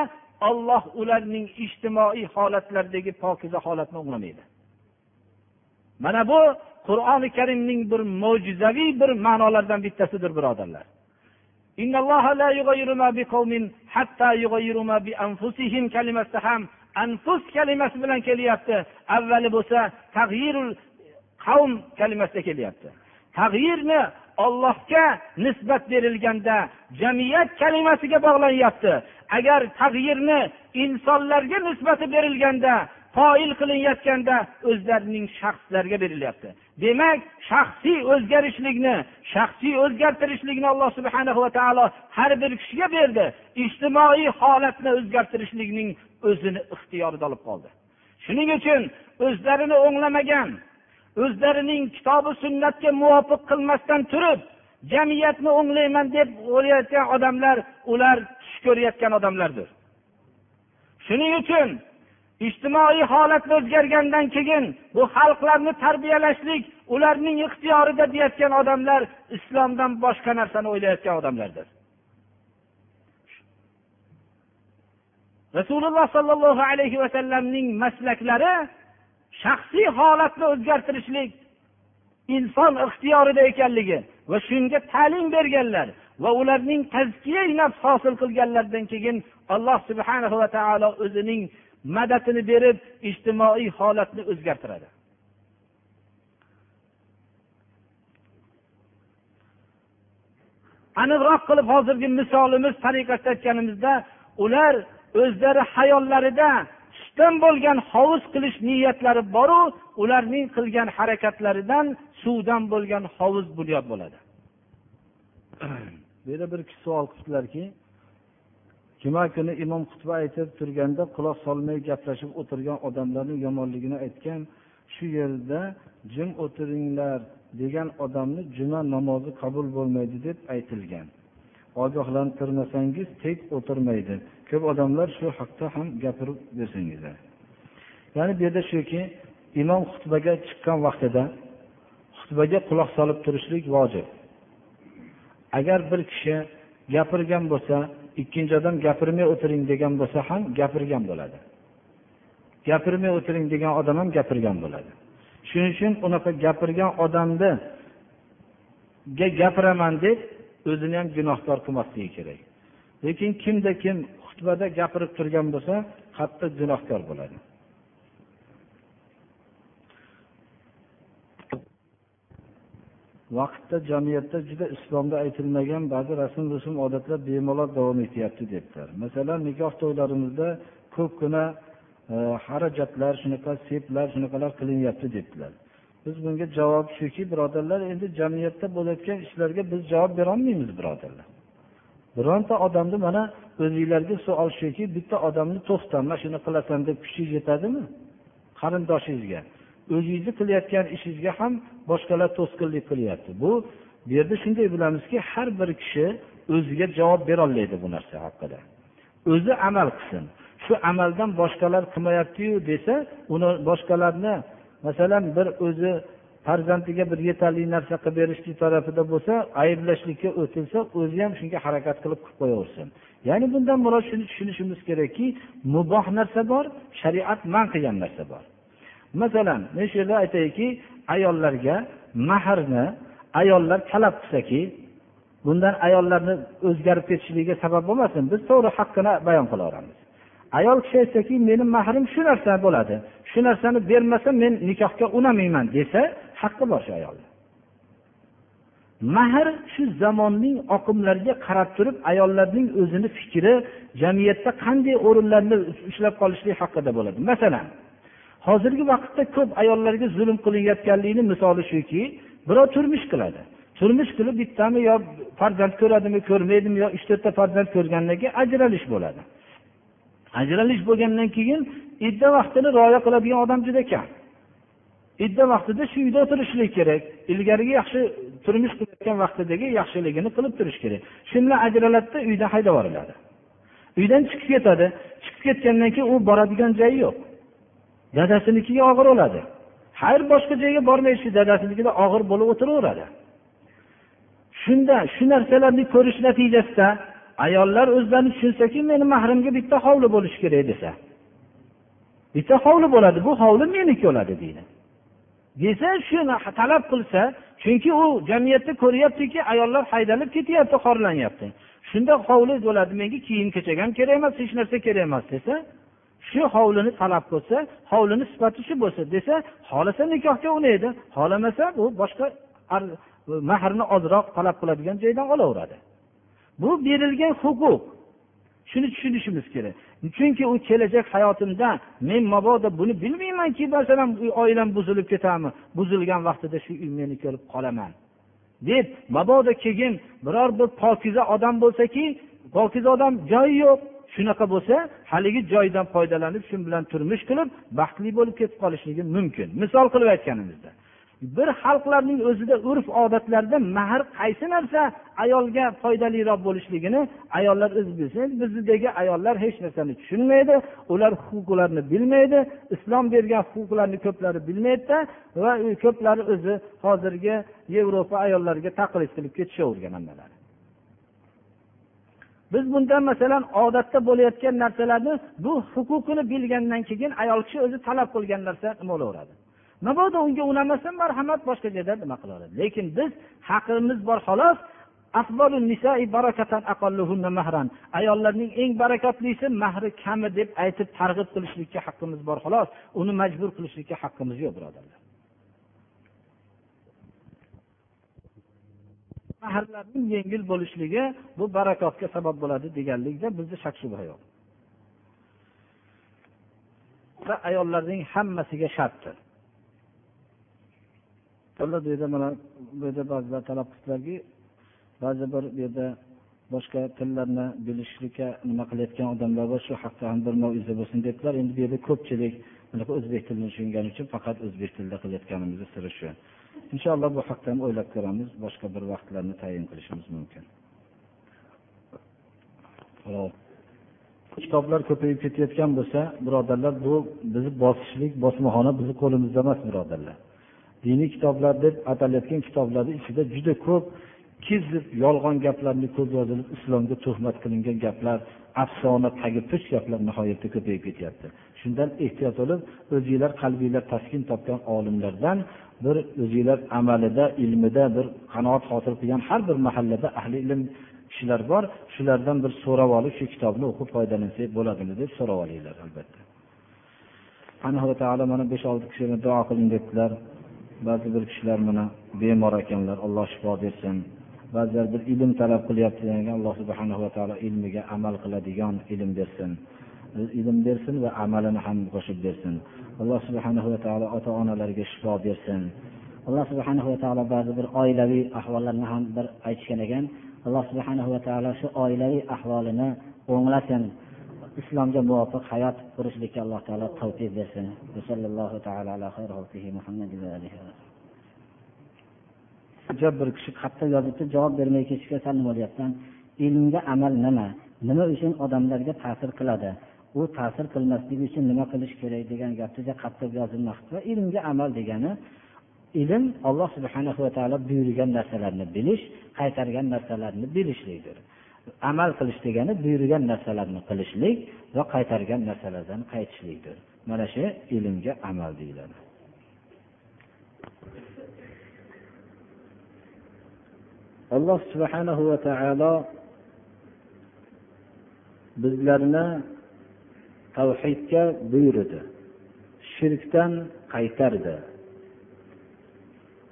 olloh ularning ijtimoiy holatlaridagi pokiza holatni o'nglamaydi. Mana bu qur'oni karimning bir mo'jizaviy bir ma'nolaridan bittasidir birodarlar. Kalimasida ham anfus kalimasi bilan kelyapti. Avvali bo'lsa tag'yirul qavm kalimasida kelyapti. Tag'yirni ollohga nisbat berilganda jamiyat kalimasiga bog'lanyapti. Agar tag'yirni insonlarga nisbati berilganda qoyil qilinayotganda o'zlarining shaxslariga berilyapti. Demak shaxsiy o'zgarishlikni shaxsiy o'zgartirishlikni alloh subhana va taolo har bir kishiga berdi. Ijtimoiy holatni o'zgartirishlikning o'zini ixtiyorida olib qoldi. Shuning uchun o'zlarini o'nglamagan o'zlarining kitobi sunnatga muvofiq qilmasdan turib jamiyatni o'nglayman deb o'ylayotgan odamlar ular tush ko'rayotgan odamlardir. Shuning uchun ijtimoiy holat o'zgargandan keyin bu xalqlarni tarbiyalashlik ularning ixtiyorida deyayotgan odamlar islomdan boshqa narsani o'ylayotgan odamlardir. Rasululloh sollallohu alayhi vasallamning maslaklari shaxsiy holatni o'zgartirishlik inson ixtiyorida ekanligi va shunga ta'lim berganlar va ularning tazkiya nafs hosil qilganlaridan keyin alloh subhanahu va taolo o'zining madadini berib ijtimoiy holatni o'zgartiradi. Aniqroq qilib hozirgi misolimiz tariqasida aytganimizda ular o'zlari hayollarida sutdan bo'lgan hovuz qilish niyatlari boru ularning qilgan harakatlaridan suvdan bo'lgan hovuz bunyod bo'ladi. Bu yerda bir kishi savol qilibdilarki juma kuni imom xutba aytib turganda quloq solmay gaplashib o'tirgan odamlarni yomonligini aytgan shu yerda jim o'tiringlar degan odamni juma namozi qabul bo'lmaydi deb aytilgan. Ogohlantirmasangiz tek o'tirmaydi. Ko'p odamlar shu haqda ham gapirib bersangizlar ya'ni bu yerda shuki imom xutbaga chiqqan vaqtida xutbaga quloq solib turishlik vojib. Agar bir kishi gapirgan bo'lsa ikkinchi odam gapirmay o'tiring degan bo'lsa ham gapirgan bo'ladi. Gapirmay o'tiring degan odam ham gapirgan bo'ladi. Shuning uchun unaqa gapirgan odamni gapiraman deb o'zini ham gunohkor qilmasligi kerak. Lekin kimda kim xutbada gapirib turgan bo'lsa qattiq gunohkor bo'ladi. Vaqtda jamiyatda juda islomda aytilmagan ba'zi rasm rusum odatlar bemalol davom etyapti debdilar. Masalan nikoh to'ylarimizda ko'pgina e, xarajatlar shunaqa seplar shunaqalar qilinyapti debdilar. Biz bunga javob shuki birodarlar endi jamiyatda bo'layotgan ishlarga biz javob berolmaymiz birodarlar. Bironta odamni mana o'zinglarga savol shuki bitta odamni to'xta mana shuni qilasan deb kuchingiz yetadimi? Qarindoshingizga o'zingizni qilayotgan ishingizga ham boshqalar to'sqinlik qilyapti. Bu bu yerda shunday bilamizki har bir kishi o'ziga javob berolmaydi bu narsa haqida. O'zi amal qilsin. Shu amaldan boshqalar qilmayaptiyu desa uni boshqalarni masalan bir o'zi farzandiga bir yetarli narsa qilib berishlik tarafida bo'lsa ayblashlikka o'tilsa o'zi ham shunga harakat qilib qilib qo'yaversin. Ya'ni bundan murod shuni tushunishimiz kerakki muboh narsa bor shariat man qilgan narsa bor. Masalan men shu yerda aytayki ayollarga mahrni ayollar talab qilsaki bundan ayollarni o'zgarib ketishligiga sabab bo'lmasin biz to'g'ri haqqini bayon qilaveramiz ayol kishi aytsaki meni mahrim shu narsa bo'ladi shu narsani bermasa men nikohga unamayman desa haqqi bor shu ayolni. Mahr shu zamonning oqimlariga qarab turib ayollarning o'zini fikri jamiyatda qanday o'rinlarni ushlab qolishlik haqida bo'ladi. Masalan hozirgi vaqtda ko'p ayollarga zulm qilinayotganligini misoli shuki birov turmush qiladi. Turmush qilib bittami yo farzand ko'radimi ko'rmaydimi yo uch to'rtta farzand ko'rgandan keyin ajralish bo'ladi. Ajralish bo'lgandan keyin idda vaqtini rioya qiladigan odam juda kam. Idda vaqtida shu uyda o'tirishlik kerak. Ilgarigi yaxshi turmush qilayotgan vaqtidagi yaxshiligini qilib turish kerak. Shu bilan ajraladida uydan haydab yuboriladi uydan chiqib ketadi. Chiqib ketgandan keyin u boradigan joyi yo'q. Dadasinikiga og'ir o'ladi. Har boshqa joyga bormaydi shu dadasinikida og'ir bo'lib o'tiraveradi. Shunda shu narsalarni ko'rish natijasida ayollar o'zlarini tushunsaki meni mahrimga bitta hovli bo'lishi kerak desa. Bitta hovli bo'ladi bu hovli meniki bo'ladi deydi. Desa shuni talab qilsa chunki u jamiyatda ko'ryaptiki ayollar haydalib ketyapti xorlanyapti. Shunda hovli bo'ladi menga kiyim kechak ham kerak emas hech narsa kerak emas desa shu hovlini talab qilsa hovlini sifati shu bo'lsa desa xohlasa nikohga unaydi xohlamasa u boshqa mahrni ozroq talab qiladigan joydan olaveradi. Bu berilgan huquq. Shuni tushunishimiz kerak. Chunki u kelajak hayotimda men mabodo buni bilmaymanki masalan oilam buzilib ketadimi buzilgan vaqtida shu uy meni ko'rib qolaman. Deb mabodo keyin biror bir pokiza odam bo'lsaki pokiza odam joyi yo'q. Shunaqa bo'lsa haligi joydan foydalanib shu bilan turmush qilib baxtli bo'lib ketib qolishligi mumkin. Misol qilib aytganimizda bir xalqlarning o'zida urf odatlarida mahr qaysi narsa ayolga foydaliroq bo'lishligini ayollar o'zi bilsa bizdagi ayollar hech narsani tushunmaydi ular huquqlarini bilmaydi islom bergan huquqlarni ko'plari bilmaydida va ko'plari o'zi hozirgi yevropa ayollariga taqlid qilib ketishavergan hammalari biz bundan masalan odatda bo'layotgan narsalarni bu huquqini bilgandan keyin ayol kishi o'zi talab qilgan narsa nima bo'laveradi? Mabodo unga unamasa marhamat boshqa joyda nima qilaveradi? Lekin biz haqimiz bor xolos. Ayollarning eng barakotlisi mahri kami deb aytib targ'ib qilishlikka haqqimiz bor xolos. Uni majbur qilishlikka haqqimiz yo'q birodarlar. Mahrlarning yengil bo'lishligi bu barakotga sabab bo'ladi deganlikda bizda shak shubha yo'q. Ayollarning hammasiga shartdir. Bu yerda mana bu yerda ba'zilar talab qildilarki ba'zi bir bu yerda boshqa tillarni bilishlikka nima qilayotgan odamlar bor shu haqda ham bir moiza bo'lsin debdilar. Endi bu yerda ko'pchilik bunaqa o'zbek tilini tushungani uchun faqat o'zbek tilida qilayotganimizni siri shu. Inshaalloh bu haqda ham o'ylab ko'ramiz boshqa bir vaqtlarni tayin qilishimiz mumkin. Kitoblar ko'payib ketayotgan bo'lsa birodarlar bu bizni bosishlik bosmaxona bizni qo'limizda emas birodarlar. Diniy kitoblar deb atalayotgan kitoblarni ichida juda ko'p kizib yolg'on gaplarni ko'p yozilib islomga tuhmat qilingan gaplar afsona tagi puch gaplar nihoyatda ko'payib ketyapti. Shundan ehtiyot bo'lib o'zinglar qalbinglar taskin topgan olimlardan bir o'zinglar amalida ilmida bir qanoat hosil qilgan har bir mahallada ahli ilm kishilar bor shulardan bir so'rab olib shu kitobni o'qib foydalansak bo'ladimi deb so'rab olinglar albatta. Alloh taolo mana besh olti kishiga duo qiling debdilar. Ba'zi bir kishilar mana bemor ekanlar alloh shifo bersin. Ba'zilar bir ilm talab qilyapti alloh subhanahu va taolo ilmiga amal qiladigan ilm bersin. Ilm bersin va amalini ham qo'shib bersin. Alloh subhanahu va taolo ota onalarga shifo bersin. Alloh subhanahu va taolo ba'zi bir oilaviy ahvollarni ham bir aytishgan ekan. Alloh subhanahu va taolo shu oilaviy ahvolini o'nglasin. Islomga muvofiq hayot qurishlikka alloh taolo tavfiq bersin. Bir kishi xatda yozibdi javob bermay ketishga sal nima ilmga amal nima? Nima uchun odamlarga ta'sir qiladi? U ta'sir qilmasligi uchun nima qilish kerak degan gapni qattiq yozilmoqda. Va ilmga amal degani ilm alloh subhana va taolo buyurgan narsalarni bilish qaytargan narsalarni bilishlikdir. Amal qilish degani buyurgan narsalarni qilishlik va qaytargan narsalardan qaytishlikdir. Mana shu ilmga amal deyiladi. Alloh subhanahu va taolo bizlarni tavhidga buyurdi shirkdan qaytardi.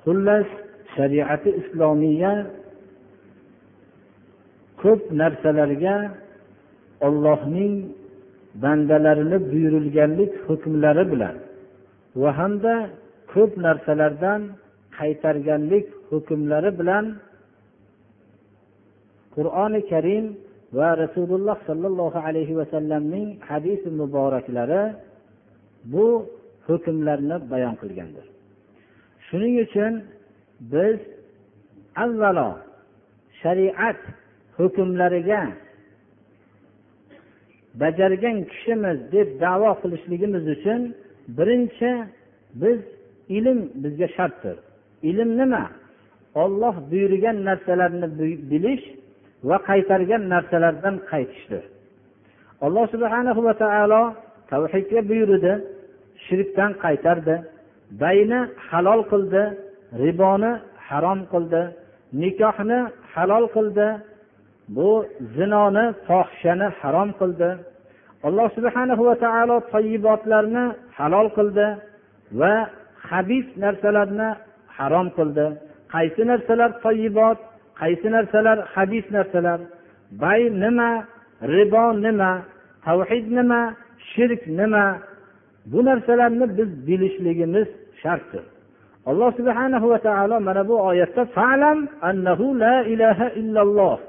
Xullas shariati islomiya ko'p narsalarga ollohning bandalarini buyurilganlik hukmlari bilan va hamda ko'p narsalardan qaytarganlik hukmlari bilan qur'oni karim va rasululloh sollallohu alayhi vasallamning hadisi muboraklari bu hukmlarni bayon qilgandir. Shuning uchun biz avvalo shariat hukmlariga bajargan kishimiz deb davo qilishligimiz uchun birinchi biz ilm bizga shartdir. Ilm nima? Olloh buyurgan narsalarni bilish va qaytargan narsalardan qaytishdir. Alloh subhana va taolo tavhidga buyurdi shirkdan qaytardi bayni halol qildi riboni harom qildi nikohni halol qildi bu zinoni fohishani harom qildi. Alloh subhana va taolo toyibotlarni halol qildi va habis narsalarni harom qildi. Qaysi narsalar toyibot? Qaysi narsalar? Hadis narsalar. Bay nima? Ribo nima? Tavhid nima? Shirk nima? Bu narsalarni biz bilishligimiz shartdir. Alloh subhana va taolo mana bu oyatda falam annahu la ilaha illalloh.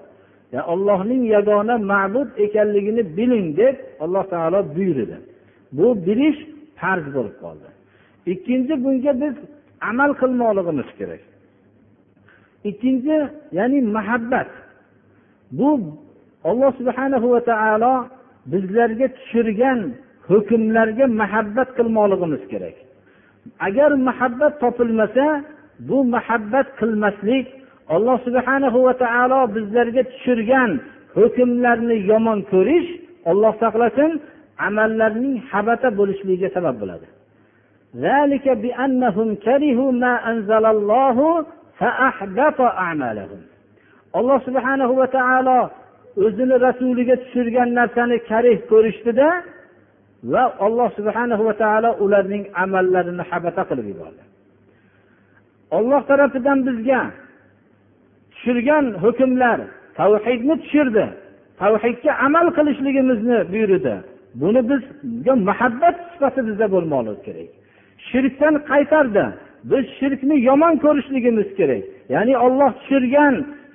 Ollohning yagona ma'bud ekanligini biling deb alloh taolo buyurdi. Bu bilish farz bo'lib qoldi. Ikkinchi bunga biz amal qilmoqligimiz kerak. Ikkinchi ya'ni muhabbat bu olloh subhana va taolo bizlarga tushirgan hukmlarga muhabbat qilmoqligimiz kerak. Agar muhabbat topilmasa bu muhabbat qilmaslik alloh subhana va taolo bizlarga tushirgan hukmlarni yomon ko'rish olloh saqlasin amallarning habata bo'lishligiga sabab bo'ladi. Alloh subhanahu va taolo o'zini rasuliga tushirgan narsani karih ko'rishdida va alloh subhanahu va taolo ularning amallarini habata qilib yubordi. Olloh tarafidan bizga tushirgan hukmlar tavhidni tushirdi tavhidga amal qilishligimizni buyurdi. Buni bizga muhabbat sifati bizda bo'lmoqligi kerak. Shirkdan qaytardi. Biz shirkni yomon ko'rishligimiz kerak. Ya'ni olloh tushirgan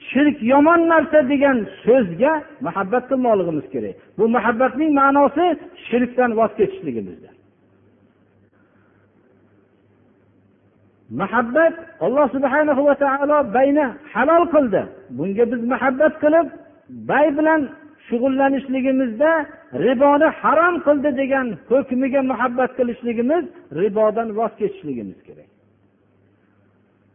shirk yomon narsa degan so'zga muhabbat qilmoqligimiz kerak. Bu muhabbatning ma'nosi shirkdan voz kechishligimizdir muhabbat alloh subhana va taolo bayni halol qildi. Bunga biz muhabbat qilib bay bilan shug'ullanishligimizda riboni harom qildi degan hukmiga muhabbat qilishligimiz ribodan voz kechishligimiz kerak.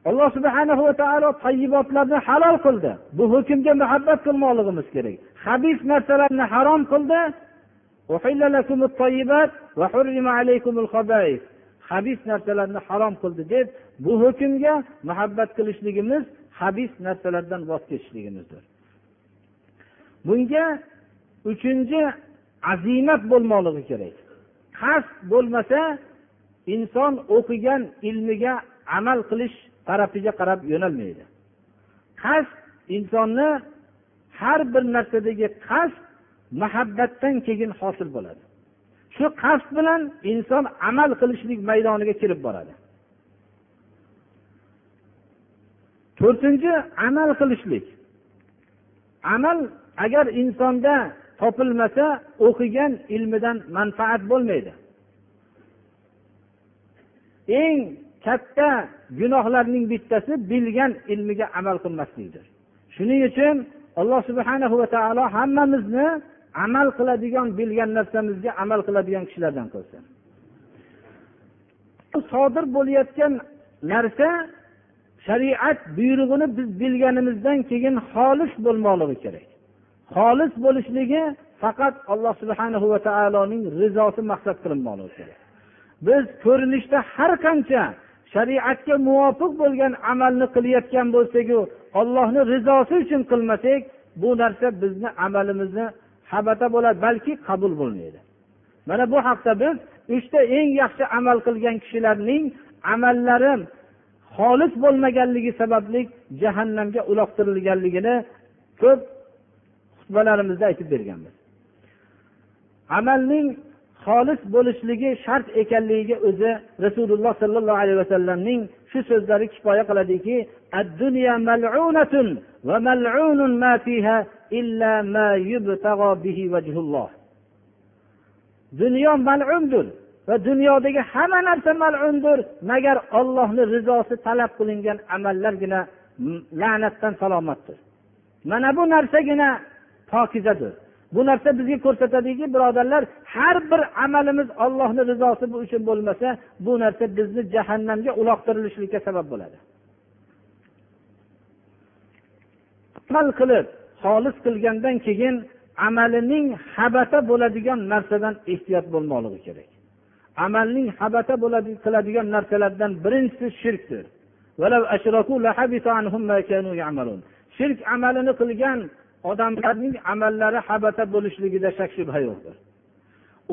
Alloh subhana va taolo tayyibotlarni halol qildi. Bu hukmga muhabbat qilmoqligimiz kerak. Habis narsalarni harom qildi. Habis narsalarni harom qildi deb bu hukmga muhabbat qilishligimiz habis narsalardan voz kechishligimizdir. Bunga uchinchi azimat bo'lmoqligi kerak. Qasd bo'lmasa inson o'qigan ilmiga amal qilish tarafiga qarab yo'nalmaydi. Qasd insonni har bir narsadagi qasd muhabbatdan keyin hosil bo'ladi. Shu qasd bilan inson amal qilishlik maydoniga kirib boradi. To'rtinchi amal qilishlik. Amal agar insonda topilmasa o'qigan ilmidan manfaat bo'lmaydi. Eng katta gunohlarning bittasi bilgan ilmiga amal qilmaslikdir. Shuning uchun alloh subhanahu va taolo hammamizni amal qiladigan bilgan narsamizga amal qiladigan kishilardan qilsin. Sodir bo'layotgan narsa shariat buyrug'ini biz bilganimizdan keyin xolis bo'lmoqligi kerak. Xolis bo'lishligi faqat alloh subhanahu va taoloning rizosi maqsad qilinmoqligi kerak. Biz ko'rinishda har qancha shariatga muvofiq bo'lgan amalni qilayotgan bo'lsaku ollohni rizosi uchun qilmasak bu narsa bizni amalimizni habata bo'ladi balki qabul bo'lmaydi. Mana bu haqda biz uchta eng yaxshi amal qilgan kishilarning amallari xolis bo'lmaganligi sababli jahannamga uloqtirilganligini ko'p xutbalarimizda aytib berganmiz. Amalning xolis bo'lishligi shart ekanligiga o'zi rasululloh sollallohu alayhi vasallamning shu so'zlari kifoya qiladiki dunyo mal'undir va dunyodagi hamma narsa mal'undir magar ollohni rizosi talab qilingan amallargina la'natdan salomatdir. Mana bu narsagina pokizadir. Bu narsa bizga ko'rsatadiki birodarlar har bir amalimiz ollohni rizosi uchun bo'lmasa bu narsa bizni jahannamga uloqtirilishlikka sabab bo'ladi. Amal qilib xolis qilgandan keyin amalining habata bo'ladigan narsadan ehtiyot bo'lmoqligi kerak. Amalning habata bo'ladi qiladigan narsalardan birinchisi shirkdir. Shirk amalini qilgan odamlarning amallari habata bo'lishligida shak shubha yo'qdir.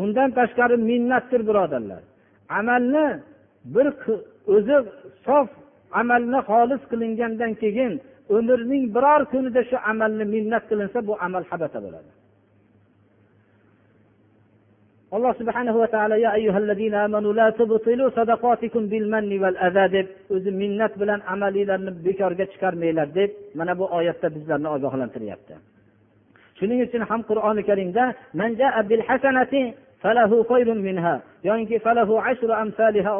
Undan tashqari minnatdir birodarlar. Amalni bir o'zi sof amalni xolis qilingandan keyin umrning biror kunida shu amalni minnat qilinsa bu amal habata bo'ladi. Alloh subhanahu va taolo ya ayyuhallazina amanu la tubtilu sadaqatikum bil manni val adha deb o'zi minnat bilan amaliylarni bekorga chiqarmanglar deb mana bu oyatda bizlarni ogohlantiryapti. Shuning uchun ham qur'oni karimda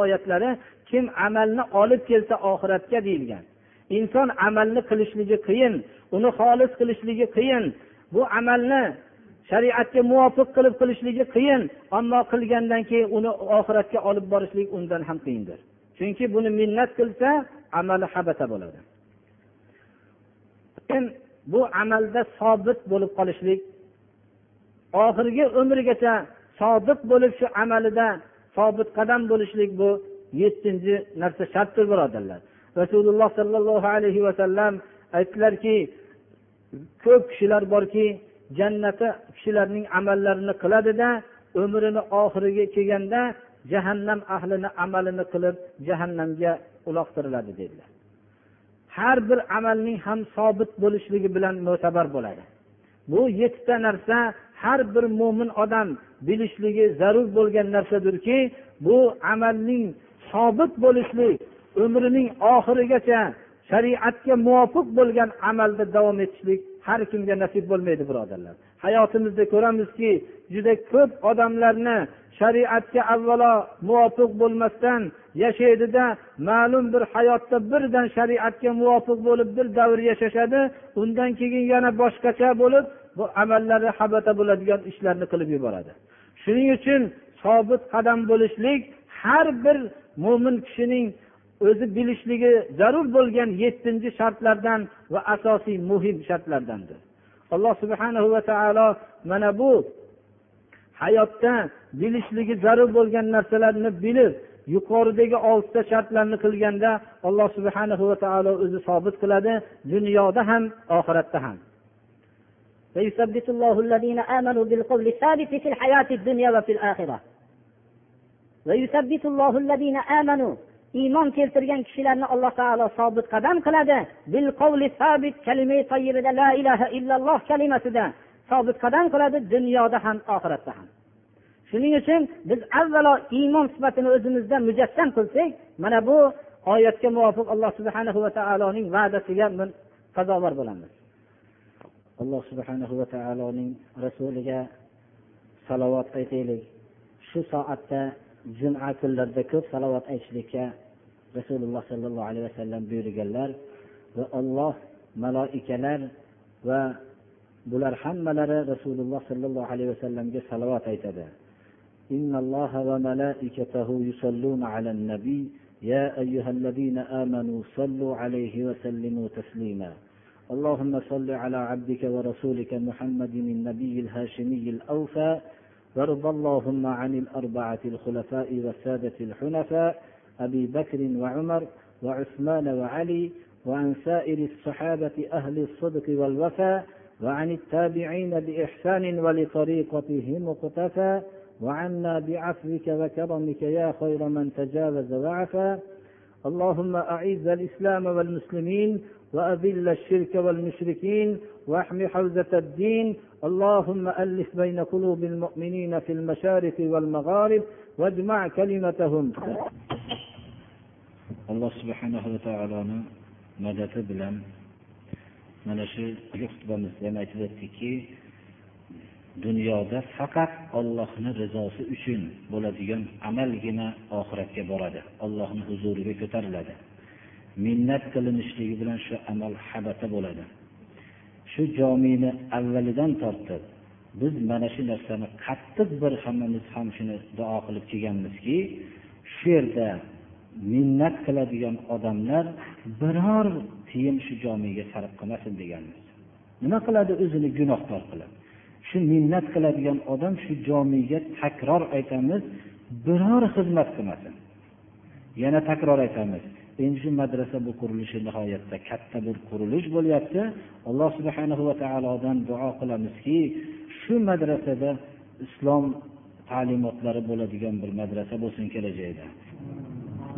oyatlari kim amalni olib kelsa oxiratga deyilgan. Inson amalni qilishligi qiyin uni xolis qilishligi qiyin. Bu amalni shariatga muvofiq qilib qilishligi qiyin ammo qilgandan keyin uni oxiratga olib borishlik undan ham qiyindir. Chunki buni minnat qilsa amali habata bo'ladi. Bu amalda sobit bo'lib qolishlik oxirgi umrigacha sodiq bo'lib shu amalida sobit qadam bo'lishlik bu yettinchi narsa shartdir birodarlar. Rasululloh sollallohu alayhi vasallam aytdilarki ko'p kishilar borki jannati kishilarning amallarini qiladida umrini oxiriga kelganda jahannam ahlini amalini qilib jahannamga uloqtiriladi dedilar. Har bir amalning ham sobit bo'lishligi bilan mo'tabar bo'ladi. Bu yettita narsa har bir mo'min odam bilishligi zarur bo'lgan narsadirki bu amalning sobit bo'lishlik umrining oxirigacha shariatga muvofiq bo'lgan amalda davom etishlik har kimga nasib bo'lmaydi birodarlar. Hayotimizda ko'ramizki juda ko'p odamlarni shariatga avvalo muvofiq bo'lmasdan yashaydida ma'lum bir hayotda birdan shariatga muvofiq bo'lib bir davr yashashadi undan keyin yana boshqacha bo'lib bu amallari habata bo'ladigan ishlarni qilib yuboradi. Shuning uchun sobit qadam bo'lishlik har bir mo'min kishining o'zi bilishligi zarur bo'lgan yettinchi shartlardan va asosiy muhim shartlardandir alloh subhanahu va taolo mana bu hayotda bilishligi zarur bo'lgan narsalarni bilib yuqoridagi oltita shartlarni qilganda alloh subhanahu va taolo o'zi sobit qiladi dunyoda ham oxiratda ham ويثبت الله الذين آمنوا بالقول الثابت في الحياة الدنيا وفي الآخرة ويثبت الله الذين آمنوا iymon keltirgan kishilarni alloh taolo sobit qadam qiladi. Bil qavli sabit kalima tayyibida la ilaha illalloh kalimasida sobit qadam qiladi dunyoda ham oxiratda ham. Shuning uchun biz avvalo iymon sifatini o'zimizda mujassam qilsak mana bu oyatga muvofiq alloh subhanahu va taoloning va'dasiga sazovor bo'lamiz. Alloh subhanahu va taoloning rasuliga salovat aytaylik. Shu soatda juma kunlarida ko'p salovat aytishlikka rasululloh sollallohu alayhi vasallam buyurganlar va olloh maloikalar va bular hammalari rasululloh sollallohu alayhi vasallamga salovat aytadi إن الله وملائكته يصلون على النبي يا أيها الذين آمنوا صلوا عليه وسلموا تسليما اللهم صل على عبدك ورسولك محمد النبي الهاشمي الأوفى وارض اللهم عن الأربعة الخلفاء والسادة الحنفاء أبي بكر وعمر وعثمان وعلي وعن سائر الصحابة أهل الصدق والوفاء وعن التابعين بإحسان ولطريقتهم اقتفى وعنا بعفوك وكرمك يا خير من تجاوز وعفى اللهم أعز الإسلام والمسلمين وأذل الشرك والمشركين واحم حوزة الدين اللهم ألف بين قلوب المؤمنين في المشارق والمغارب واجمع كلمتهم alloh subhanahu va taoloni madadi bilan mana shu xutbamizda ham aytib o'tdikki dunyoda faqat ollohni rizosi uchun bo'ladigan amalgina oxiratga boradi ollohni huzuriga ko'tariladi minnat qilinishligi bilan shu amal habata bo'ladi. Shu jomini avvalidan tortib biz mana shu narsani qattiq bir hammamiz ham shuni duo qilib kelganmizki shu yerda minnat qiladigan odamlar biror tiyin shu jomiga sarf qilmasin deganmiz. Nima qiladi? O'zini gunohkor qilib shu minnat qiladigan odam shu jomiga takror aytamiz biror xizmat qilmasin. Yana takror aytamiz endi shu madrasa bu qurilishi nihoyatda katta bir qurilish bo'lyapti. Alloh subhanahu va taolodan duo qilamizki shu madrasada islom ta'limotlari bo'ladigan bir madrasa bo'lsin kelajakda.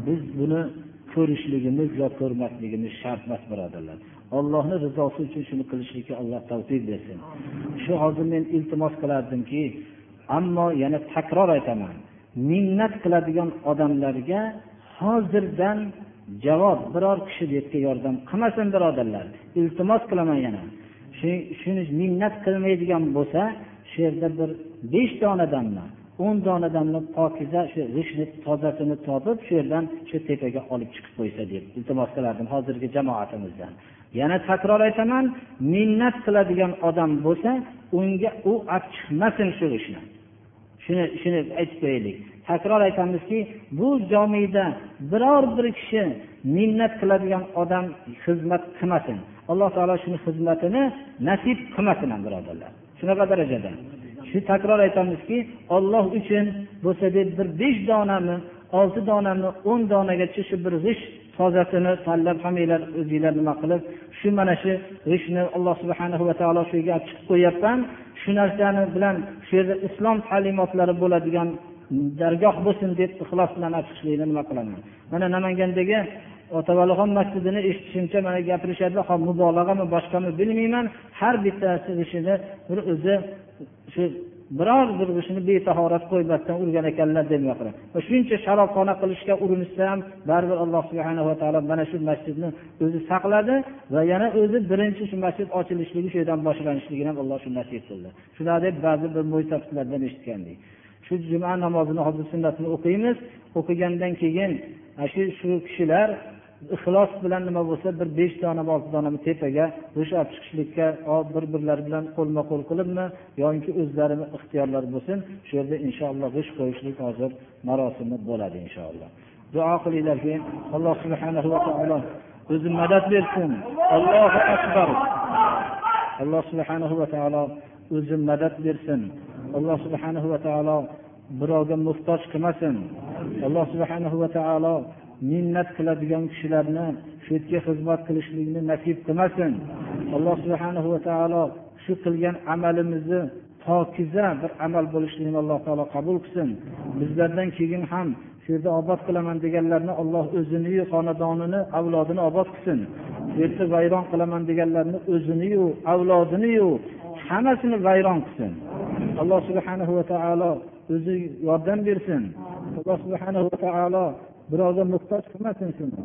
Biz buni ko'rishligimiz yo ko'rmasligimiz shart emas birodarlar. Ollohni rizosi uchun shuni qilishlikka alloh tavfiq bersin. Shu hozir men iltimos qilardimki ammo yana takror aytaman minnat qiladigan odamlarga hozirdan javob biror kishi debga yordam qilmasin birodarlar. Iltimos qilaman yana. Shuni minnat qilmaydigan bo'lsa shu yerda bir besh donadanmi o'n donadanmi pokiza shu g'ishtni tozasini topib shu yerdan shu tepaga olib chiqib qo'ysa deb iltimos qilardim hozirgi jamoatimizdan. Yana takror aytaman minnat qiladigan odam bo'lsa unga u olib chiqmasin shu g'ishtni. Shuni shuni aytib qo'yaylik. Takror aytamizki bu jomiyda biror bir kishi minnat qiladigan odam xizmat qilmasin. Alloh taolo shuni xizmatini nasib qilmasin ham birodarlar. Shunaqa darajada. Shu takror aytamizki olloh uchun bo'lsa deb bir besh donami olti donami o'n donagacha shu bir g'isht tozasini tanlab hammanglar o'zinglar nima qilib shu mana shu g'ishtni alloh subhana va taolo shu yerga olib chiqib qo'yyapman. Shu narsani bilan shu yerda islom ta'limotlari bo'ladigan dargoh bo'lsin deb ixlos bilan olib chiqishlikni nima qilaman? Mana namangandagi otavalixon masjidini eshitishimcha mana gapirishadi. Ho mubolag'ami boshqami bilmayman. Har bittasi ishini bir o'zi shu biror bir ishini betahorat qo'ymasdan urgan ekanlar deb va shuncha sharobxona qilishga urinishsa ham baribir alloh subhanava taolo mana shu masjidni o'zi saqladi va yana o'zi birinchi shu masjid ochilishligi shu yerdan boshlanishligini ham alloh shu nasib qildi. Shular deb ba'zi bir mo'ysaflardan eshitgandik. Shu juma namozini hozir sunnatini o'qiymiz. O'qigandan keyin shu shu kishilar ixlos bilan nima bo'lsa bir besh donami olti donami tepaga g'isht olib chiqishlikka bir birlari bilan qo'lma qo'l qilibmi yoki o'zlarini ixtiyorlari bo'lsin shu yerda inshaalloh g'isht qo'yishlik hozir marosimi bo'ladi inshaalloh. Duo qilinglarki alloh subhanahu va taolo o'zi madad bersin. Allohu akbar. Alloh subhanahu va taolo o'zi madad bersin. Alloh subhanahu va taolo birovga muhtoj qilmasin. Alloh subhanahu va taolo minnat qiladigan kishilarni shu yerga xizmat qilishlikni nasib qilmasin. Alloh subhana va taolo shu qilgan amalimizni pokiza bir amal bo'lishligini alloh taolo qabul qilsin. Bizlardan keyin ham shu yerda obod qilaman deganlarni alloh o'ziniyu xonadonini avlodini obod qilsin. Shu yerda vayron qilaman deganlarni o'ziniyu avlodiniyu hammasini vayron qilsin. Alloh subhanahu va taolo o'zi yordam bersin. Alloh subhanahu va taolo birovga muhtoj qilmasin shuni.